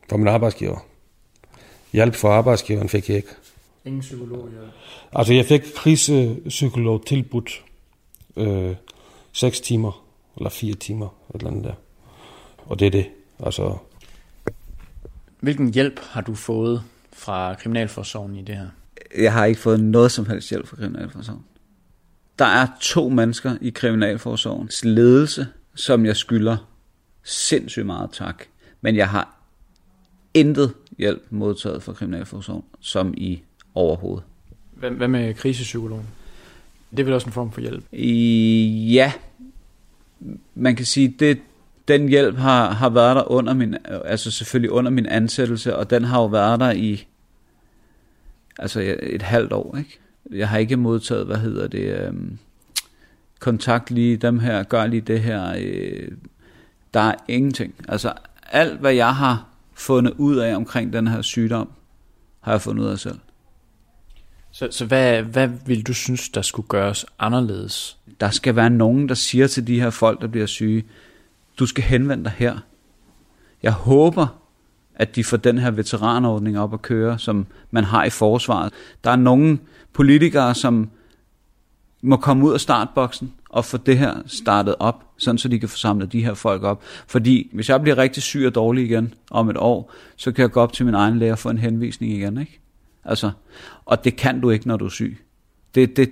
Fra min arbejdsgiver? Hjælp fra arbejdsgiveren fik jeg ikke. Ingen psykolog ja. Altså jeg fik krisepsykolog tilbudt øh, 6 timer, eller 4 timer, et eller andet der. Og det er det. Altså, Hvilken hjælp har du fået fra Kriminalforsorgen i det her? Jeg har ikke fået noget som helst hjælp fra Kriminalforsorgen. Der er to mennesker i Kriminalforsorgens ledelse, som jeg skylder sindssygt meget tak. Men jeg har intet hjælp modtaget fra Kriminalforsorgen, som i overhovedet. Hvad, hvad med krisepsykologen? Det er vel også en form for hjælp? I, ja, man kan sige, det, den hjælp har, har været der under min, altså selvfølgelig under min ansættelse, og den har jo været der i altså et halvt år, ikke? Jeg har ikke modtaget, hvad hedder det, øhm, kontakt lige dem her, gør lige det her. Øh, der er ingenting. Altså alt, hvad jeg har fundet ud af omkring den her sygdom, har jeg fundet ud af selv. Så, så hvad, hvad vil du synes, der skulle gøres anderledes? Der skal være nogen, der siger til de her folk, der bliver syge, du skal henvende dig her. Jeg håber, at de får den her veteranordning op at køre, som man har i forsvaret. Der er nogle politikere, som må komme ud af startboksen og få det her startet op, sådan så de kan få samlet de her folk op. Fordi hvis jeg bliver rigtig syg og dårlig igen om et år, så kan jeg gå op til min egen læge og få en henvisning igen, ikke? Altså, og det kan du ikke, når du er syg. Det, det,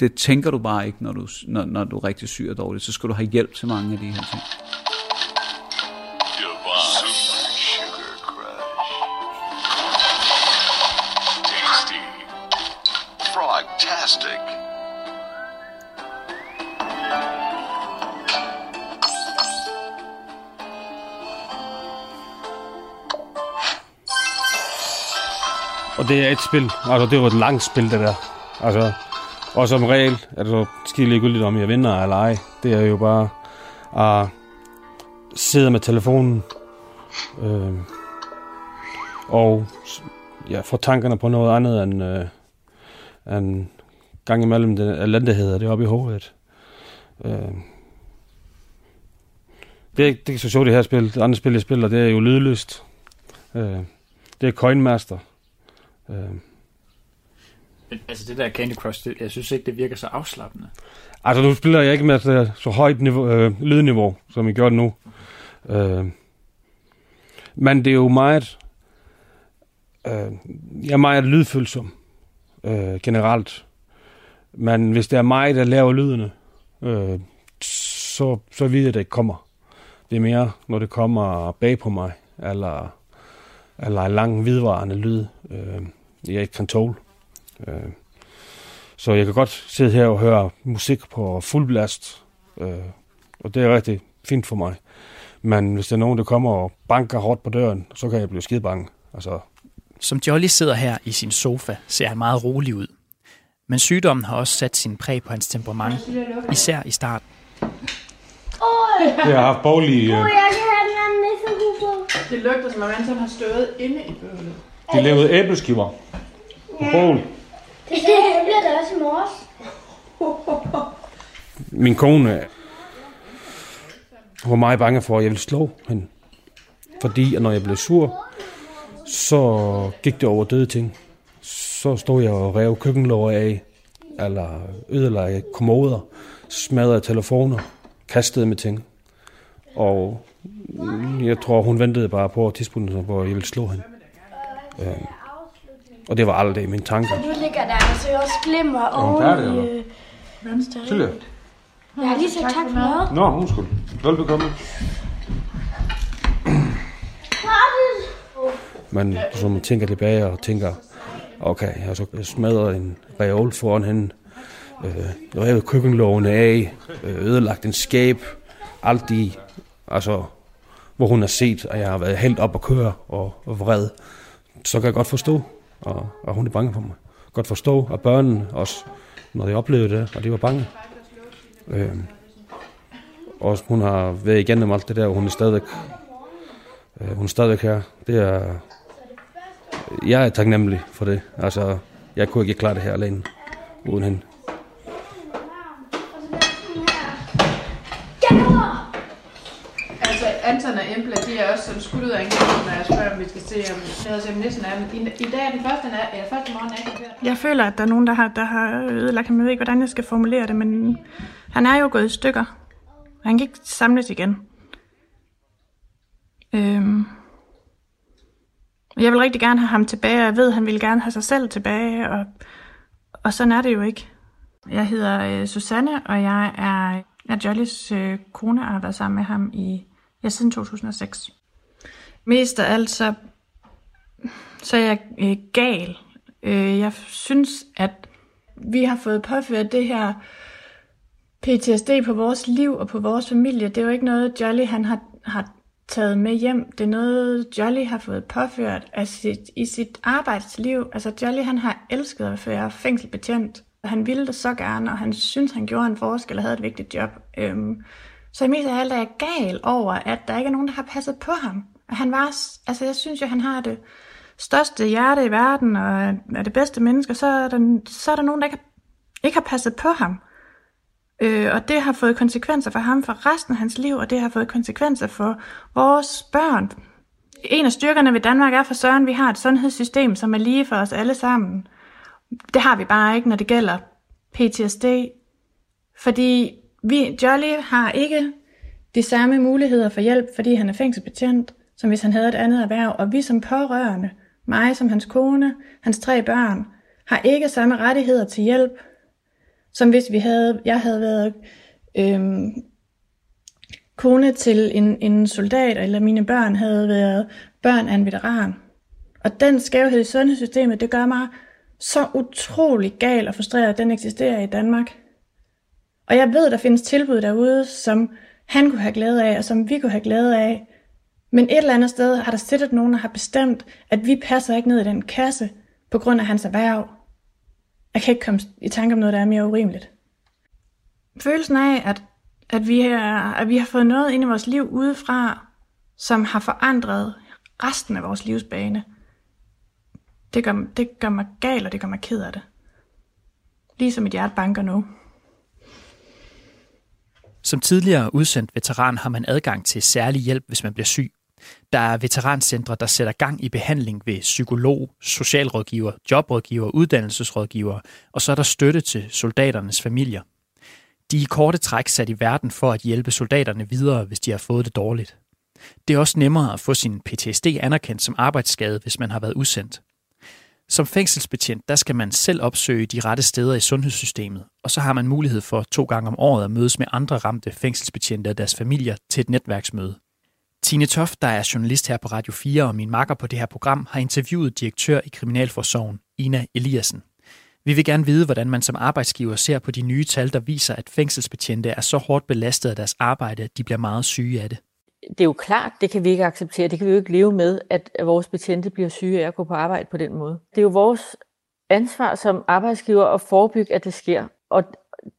det tænker du bare ikke, når du, når, når du er rigtig syg og dårlig. Så skal du have hjælp til mange af de her ting. Og det er et spil. Altså, det var et langt spil, det der. Altså, og som regel er det så skide ligegyldigt, om jeg vinder eller ej. Det er jo bare at sidde med telefonen øh, og ja, få tankerne på noget andet end, øh, end gang imellem den elendighed, det oppe i hovedet. Øh, det, er, det er så sjovt, det her spil. Det andre spil, jeg spiller, det er jo lydløst. Øh, det er Coinmaster. Øh, Men, altså det der Candy Crush, det, jeg synes ikke, det virker så afslappende. Altså, nu spiller jeg ikke med så, så højt niveau, øh, lydniveau, som jeg gør det nu. Øh, men det er jo meget... Øh, jeg er meget lydfølsom øh, generelt. Men hvis det er mig, der laver lydene, øh, så, så ved jeg, at det ikke kommer. Det er mere, når det kommer bag på mig, eller, eller en lang, vidvarende lyd, øh, jeg ikke kan tåle. Øh, så jeg kan godt sidde her og høre musik på fuld blast, øh, og det er rigtig fint for mig. Men hvis der er nogen, der kommer og banker hårdt på døren, så kan jeg blive skide bange. Altså, Som Jolly sidder her i sin sofa, ser han meget rolig ud. Men sygdommen har også sat sin præg på hans temperament, især i starten. jeg har haft borgerlige... Øh, Jeg kan have den anden nissehue på. Det lugter som om sådan har stået inde i bøvlet. de lavede æbleskiver på bål. Det jeg bliver da også i morges. Min kone var meget bange for, at jeg ville slå hende. Fordi at når jeg blev sur, så gik det over døde ting. Så stod jeg og rev køkkenlåger af, eller ødelagde kommoder, smadrede telefoner, kastede med ting. Og jeg tror, hun ventede bare på tidspunktet, hvor jeg ville slå hende. Øh, og det var aldrig mine tanker. Nu ligger der altså også glimmer hun oven i øh, Silje. ring. Jeg har lige sagt tak for mad. Nå, undskyld. Velbekomme. Men så man tænker tilbage og tænker, okay, jeg har så smadret en reol foran hende, øh, revet køkkenlågene af, øh, ødelagt en skab, alt i, altså, hvor hun har set, at jeg har været helt op at køre og, og vred, så kan jeg godt forstå, og, og hun er bange for mig. Godt forstå, at børnene også, når de oplevede det, og de var bange. Øh, og hun har været igennem alt det der, og hun er stadigvæk, øh, hun er stadigvæk her. Det er, jeg er taknemmelig for det. Altså, jeg kunne ikke klare det her alene uden hende. Altså, Anton og Embla, sådan skudt ud af en når jeg spørger, om vi skal se, om det hedder simpelthen næsten er. I, I dag er den første, er, eller første morgen, jeg ikke har Jeg føler, at der er nogen, der har, der har ødelagt ham. Jeg ved ikke, hvordan jeg skal formulere det, men han er jo gået i stykker. Han kan ikke samles igen. Øhm. Jeg vil rigtig gerne have ham tilbage, og jeg ved, at han vil gerne have sig selv tilbage, og, og sådan er det jo ikke. Jeg hedder øh, Susanne, og jeg er, er Jollys øh, kone, og har været sammen med ham i ja, siden 2006. Mest af alt, så, så er jeg øh, gal. Øh, jeg synes, at vi har fået påført det her PTSD på vores liv og på vores familie. Det er jo ikke noget, Jolly han har, har taget med hjem. Det er noget, Jolly har fået påført af sit, i sit arbejdsliv. Altså Jolly han har elsket at være fængselbetjent. Og han ville det så gerne, og han synes, han gjorde en forskel og havde et vigtigt job. Øhm, så i mest af alt er jeg gal over, at der ikke er nogen, der har passet på ham. Han var, altså jeg synes jo, han har det største hjerte i verden, og er det bedste menneske, så er der, så er der nogen, der ikke har, ikke har passet på ham. Øh, og det har fået konsekvenser for ham for resten af hans liv, og det har fået konsekvenser for vores børn. En af styrkerne ved Danmark er for Søren, vi har et sundhedssystem, som er lige for os alle sammen. Det har vi bare ikke, når det gælder PTSD. Fordi vi, Jolly har ikke de samme muligheder for hjælp, fordi han er fængselsbetjent, som hvis han havde et andet erhverv. Og vi som pårørende, mig som hans kone, hans tre børn, har ikke samme rettigheder til hjælp, som hvis vi havde, jeg havde været øhm, kone til en, en soldat, eller mine børn havde været børn af en veteran. Og den skævhed i sundhedssystemet, det gør mig så utrolig gal og frustreret, at den eksisterer i Danmark. Og jeg ved, der findes tilbud derude, som han kunne have glæde af, og som vi kunne have glæde af. Men et eller andet sted har der siddet nogen, der har bestemt, at vi passer ikke ned i den kasse på grund af hans erhverv. Jeg kan ikke komme i tanke om noget, der er mere urimeligt. Følelsen af, at, at, vi, er, at vi har fået noget ind i vores liv udefra, som har forandret resten af vores livsbane, det gør, det gør mig gal, og det gør mig ked af det. Ligesom mit hjerte banker nu. Som tidligere udsendt veteran har man adgang til særlig hjælp, hvis man bliver syg. Der er veterancentre, der sætter gang i behandling ved psykolog, socialrådgiver, jobrådgiver, uddannelsesrådgiver, og så er der støtte til soldaternes familier. De er i korte træk sat i verden for at hjælpe soldaterne videre, hvis de har fået det dårligt. Det er også nemmere at få sin PTSD anerkendt som arbejdsskade, hvis man har været udsendt. Som fængselsbetjent, der skal man selv opsøge de rette steder i sundhedssystemet, og så har man mulighed for to gange om året at mødes med andre ramte fængselsbetjente og deres familier til et netværksmøde. Tine Toft, der er journalist her på Radio 4 og min makker på det her program, har interviewet direktør i Kriminalforsorgen, Ina Eliassen. Vi vil gerne vide, hvordan man som arbejdsgiver ser på de nye tal, der viser, at fængselsbetjente er så hårdt belastet af deres arbejde, at de bliver meget syge af det det er jo klart, det kan vi ikke acceptere. Det kan vi jo ikke leve med, at vores betjente bliver syge af at gå på arbejde på den måde. Det er jo vores ansvar som arbejdsgiver at forebygge, at det sker. Og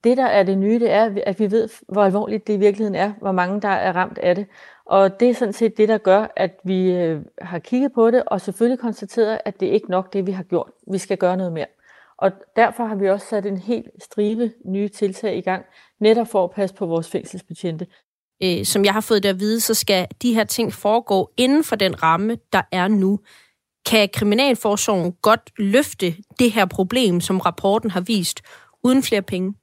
det, der er det nye, det er, at vi ved, hvor alvorligt det i virkeligheden er, hvor mange der er ramt af det. Og det er sådan set det, der gør, at vi øh, har kigget på det, og selvfølgelig konstateret, at det er ikke nok det, vi har gjort. Vi skal gøre noget mere. Og derfor har vi også sat en helt stribe nye tiltag i gang, netop for at passe på vores fængselsbetjente øh, som jeg har fået det at vide, så skal de her ting foregå inden for den ramme, der er nu. Kan Kriminalforsorgen godt løfte det her problem, som rapporten har vist, uden flere penge?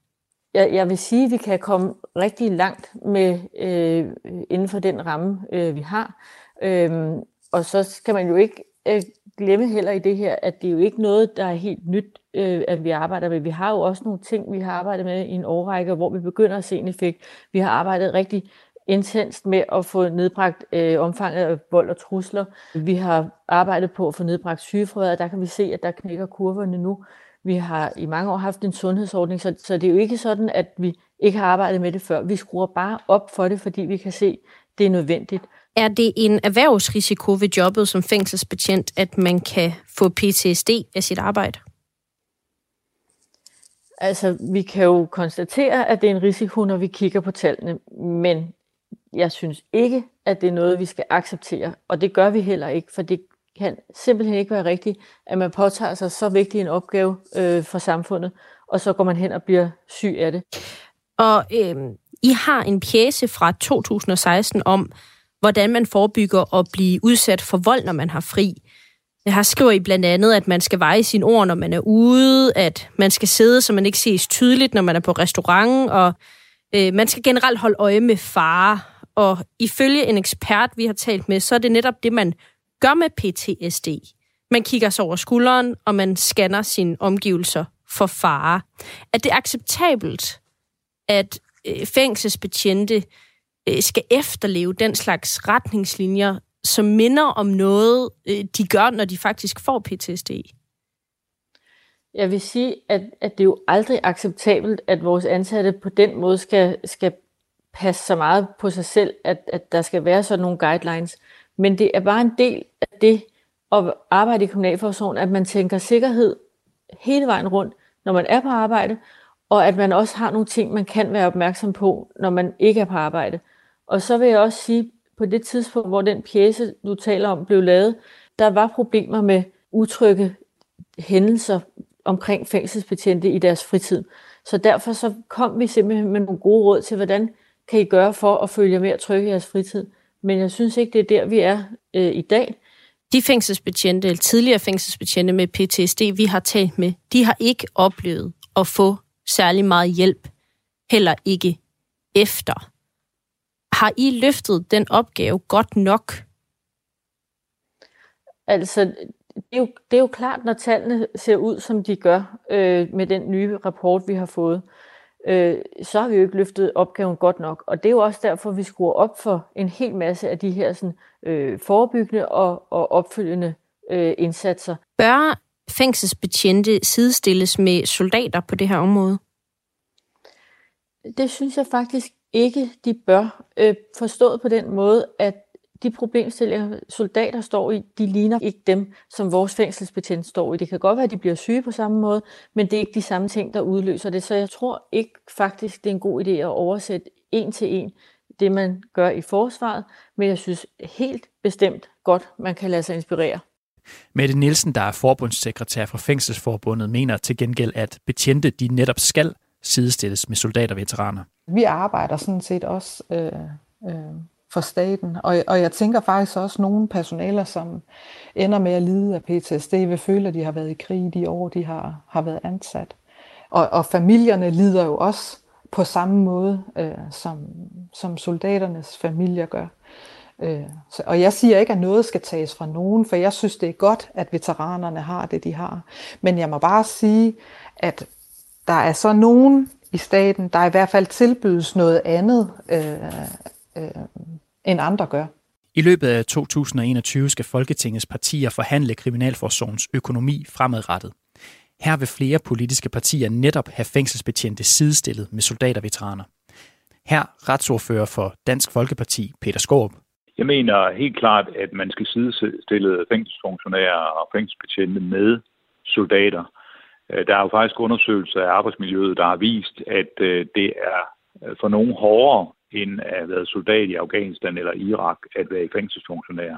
Jeg, jeg vil sige, at vi kan komme rigtig langt med øh, inden for den ramme, øh, vi har. Øhm, og så kan man jo ikke øh, glemme heller i det her, at det er jo ikke noget, der er helt nyt, øh, at vi arbejder med. Vi har jo også nogle ting, vi har arbejdet med i en årrække, hvor vi begynder at se en effekt. Vi har arbejdet rigtig intenst med at få nedbragt øh, omfanget af vold og trusler. Vi har arbejdet på at få nedbragt sygefraværet, der kan vi se, at der knækker kurverne nu. Vi har i mange år haft en sundhedsordning, så, så det er jo ikke sådan, at vi ikke har arbejdet med det før. Vi skruer bare op for det, fordi vi kan se, at det er nødvendigt. Er det en erhvervsrisiko ved jobbet som fængselsbetjent, at man kan få PTSD af sit arbejde? Altså, vi kan jo konstatere, at det er en risiko, når vi kigger på tallene, men jeg synes ikke, at det er noget, vi skal acceptere, og det gør vi heller ikke, for det kan simpelthen ikke være rigtigt, at man påtager sig så vigtig en opgave øh, for samfundet, og så går man hen og bliver syg af det. Og øh, I har en pjæse fra 2016 om, hvordan man forebygger at blive udsat for vold, når man har fri. Her skriver I blandt andet, at man skal veje sine ord, når man er ude, at man skal sidde, så man ikke ses tydeligt, når man er på restaurant, og øh, man skal generelt holde øje med fare. Og ifølge en ekspert, vi har talt med, så er det netop det, man gør med PTSD. Man kigger sig over skulderen, og man scanner sine omgivelser for fare. Er det acceptabelt, at øh, fængselsbetjente øh, skal efterleve den slags retningslinjer, som minder om noget, øh, de gør, når de faktisk får PTSD? Jeg vil sige, at, at det er jo aldrig acceptabelt, at vores ansatte på den måde skal, skal passe så meget på sig selv, at, at der skal være sådan nogle guidelines. Men det er bare en del af det at arbejde i kriminalforsorgen, at man tænker sikkerhed hele vejen rundt, når man er på arbejde, og at man også har nogle ting, man kan være opmærksom på, når man ikke er på arbejde. Og så vil jeg også sige, på det tidspunkt, hvor den pjæse, du taler om, blev lavet, der var problemer med utrygge hændelser omkring fængselsbetjente i deres fritid. Så derfor så kom vi simpelthen med nogle gode råd til, hvordan kan I gøre for at følge mere trygge i jeres fritid. Men jeg synes ikke, det er der, vi er øh, i dag. De fængselsbetjente, eller tidligere fængselsbetjente med PTSD, vi har talt med, de har ikke oplevet at få særlig meget hjælp, heller ikke efter. Har I løftet den opgave godt nok? Altså, det er jo, det er jo klart, når tallene ser ud, som de gør øh, med den nye rapport, vi har fået, øh, så har vi jo ikke løftet opgaven godt nok. Og det er jo også derfor, vi skruer op for en hel masse af de her sådan, øh, forebyggende og, og opfølgende øh, indsatser. Bør fængselsbetjente sidestilles med soldater på det her område? Det synes jeg faktisk ikke, de bør. Øh, forstået på den måde, at de problemstillinger, soldater står i, de ligner ikke dem, som vores fængselsbetjent står i. Det kan godt være, at de bliver syge på samme måde, men det er ikke de samme ting, der udløser det. Så jeg tror ikke faktisk, det er en god idé at oversætte en til en det, man gør i forsvaret, men jeg synes helt bestemt godt, man kan lade sig inspirere. Mette Nielsen, der er forbundssekretær for Fængselsforbundet, mener til gengæld, at betjente de netop skal sidestilles med soldater og veteraner. Vi arbejder sådan set også øh, øh, for staten, og, og jeg tænker faktisk også, at nogle personaler, som ender med at lide af PTSD, vil føle, at de har været i krig de år, de har, har været ansat. Og, og familierne lider jo også på samme måde, øh, som, som soldaternes familier gør. Øh, så, og jeg siger ikke, at noget skal tages fra nogen, for jeg synes, det er godt, at veteranerne har det, de har. Men jeg må bare sige, at der er så nogen i staten, der i hvert fald tilbydes noget andet, øh, øh, end andre gør. I løbet af 2021 skal Folketingets partier forhandle Kriminalforsorgens økonomi fremadrettet. Her vil flere politiske partier netop have fængselsbetjente sidestillet med soldaterveteraner. Her retsordfører for Dansk Folkeparti, Peter Skorp. Jeg mener helt klart, at man skal sidestille fængselsfunktionærer og fængselsbetjente med soldater. Øh, der er jo faktisk undersøgelser af arbejdsmiljøet, der har vist, at øh, det er øh, for nogen hårdere end at være soldat i Afghanistan eller Irak at være i fængselsfunktionær.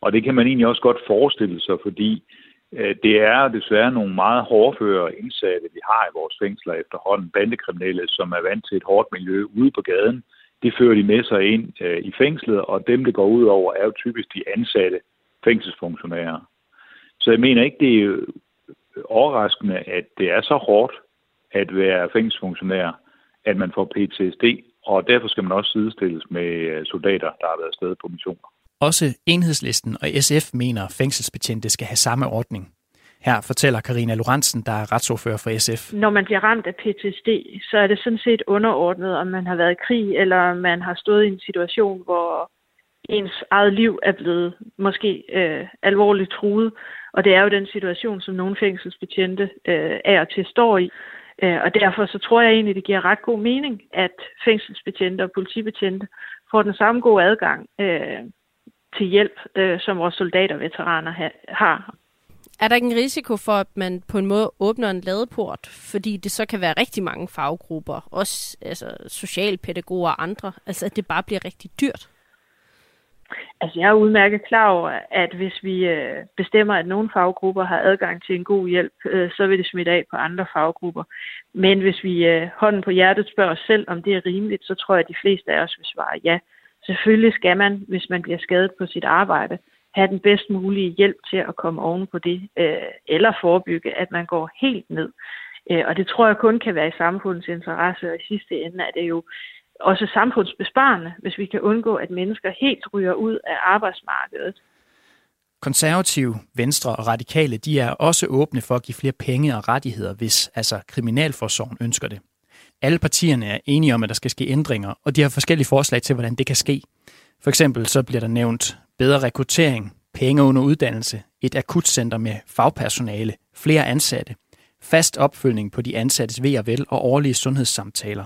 Og det kan man egentlig også godt forestille sig, fordi øh, det er desværre nogle meget hårdføre indsatte, vi har i vores fængsler efterhånden. Bandekriminelle, som er vant til et hårdt miljø ude på gaden, det fører de med sig ind øh, i fængslet, og dem, det går ud over, er jo typisk de ansatte fængselsfunktionærer. Så jeg mener ikke, det er overraskende, at det er så hårdt at være fængselsfunktionær, at man får PTSD, og derfor skal man også sidestilles med øh, soldater, der har været afsted på missioner. Også enhedslisten og SF mener, at fængselsbetjente skal have samme ordning. Her fortæller Karina Lorentzen, der er retsordfører for SF. Når man bliver ramt af PTSD, så er det sådan set underordnet, om man har været i krig, eller man har stået i en situation, hvor ens eget liv er blevet måske øh, alvorligt truet. Og det er jo den situation, som nogle fængselsbetjente øh, er og til står i. Øh, og derfor så tror jeg egentlig, det giver ret god mening, at fængselsbetjente og politibetjente får den samme gode adgang øh, til hjælp, øh, som vores soldater og veteraner ha- har. Er der ikke en risiko for, at man på en måde åbner en ladeport, fordi det så kan være rigtig mange faggrupper, også altså socialpædagoger og andre, altså at det bare bliver rigtig dyrt? Altså, jeg er udmærket klar over, at hvis vi øh, bestemmer, at nogle faggrupper har adgang til en god hjælp, øh, så vil det smitte af på andre faggrupper. Men hvis vi øh, hånden på hjertet spørger os selv, om det er rimeligt, så tror jeg, at de fleste af os vil svare ja. Selvfølgelig skal man, hvis man bliver skadet på sit arbejde, have den bedst mulige hjælp til at komme oven på det, øh, eller forebygge, at man går helt ned. Øh, og det tror jeg kun kan være i samfundets interesse, og i sidste ende er det jo også samfundsbesparende, hvis vi kan undgå, at mennesker helt ryger ud af arbejdsmarkedet. Konservative, Venstre og Radikale, de er også åbne for at give flere penge og rettigheder, hvis altså Kriminalforsorgen ønsker det. Alle partierne er enige om, at der skal ske ændringer, og de har forskellige forslag til, hvordan det kan ske. For eksempel så bliver der nævnt bedre rekruttering, penge under uddannelse, et akutcenter med fagpersonale, flere ansatte, fast opfølgning på de ansattes ved og vel og årlige sundhedssamtaler.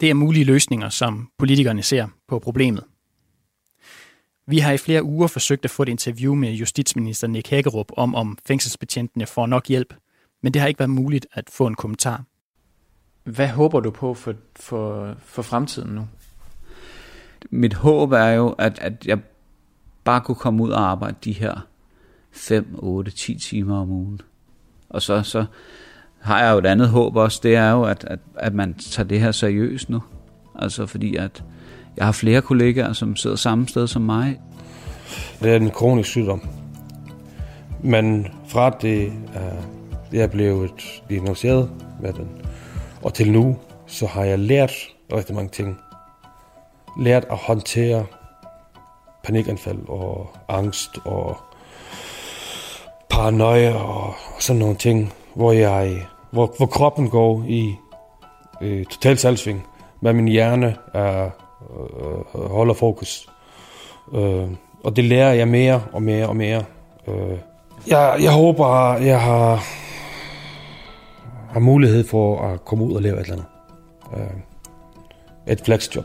Det er mulige løsninger, som politikerne ser på problemet. Vi har i flere uger forsøgt at få et interview med justitsminister Nick Hækkerup om, om fængselsbetjentene får nok hjælp, men det har ikke været muligt at få en kommentar. Hvad håber du på for, for, for fremtiden nu? Mit håb er jo, at, at jeg bare kunne komme ud og arbejde de her 5, 8, 10 timer om ugen. Og så, så har jeg jo et andet håb også, det er jo, at, at, at man tager det her seriøst nu. Altså fordi, at jeg har flere kollegaer, som sidder samme sted som mig. Det er en kronisk sygdom. Men fra det, øh, er, jeg er blevet diagnosticeret med den, og til nu, så har jeg lært rigtig mange ting. Lært at håndtere panikanfald og angst og paranoia og sådan nogle ting hvor jeg hvor, hvor kroppen går i øh, total salgsving, men min hjerne er, øh, øh, holder fokus. Øh, og det lærer jeg mere og mere og mere. Øh, Jeg, jeg håber, jeg har, har mulighed for at komme ud og lave et eller andet. Øh, et flexjob.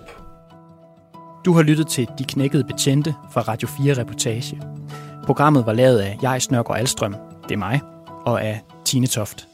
Du har lyttet til De Knækkede Betjente fra Radio 4 Reportage. Programmet var lavet af Jais og Alstrøm, det er mig, og af Tine Toft.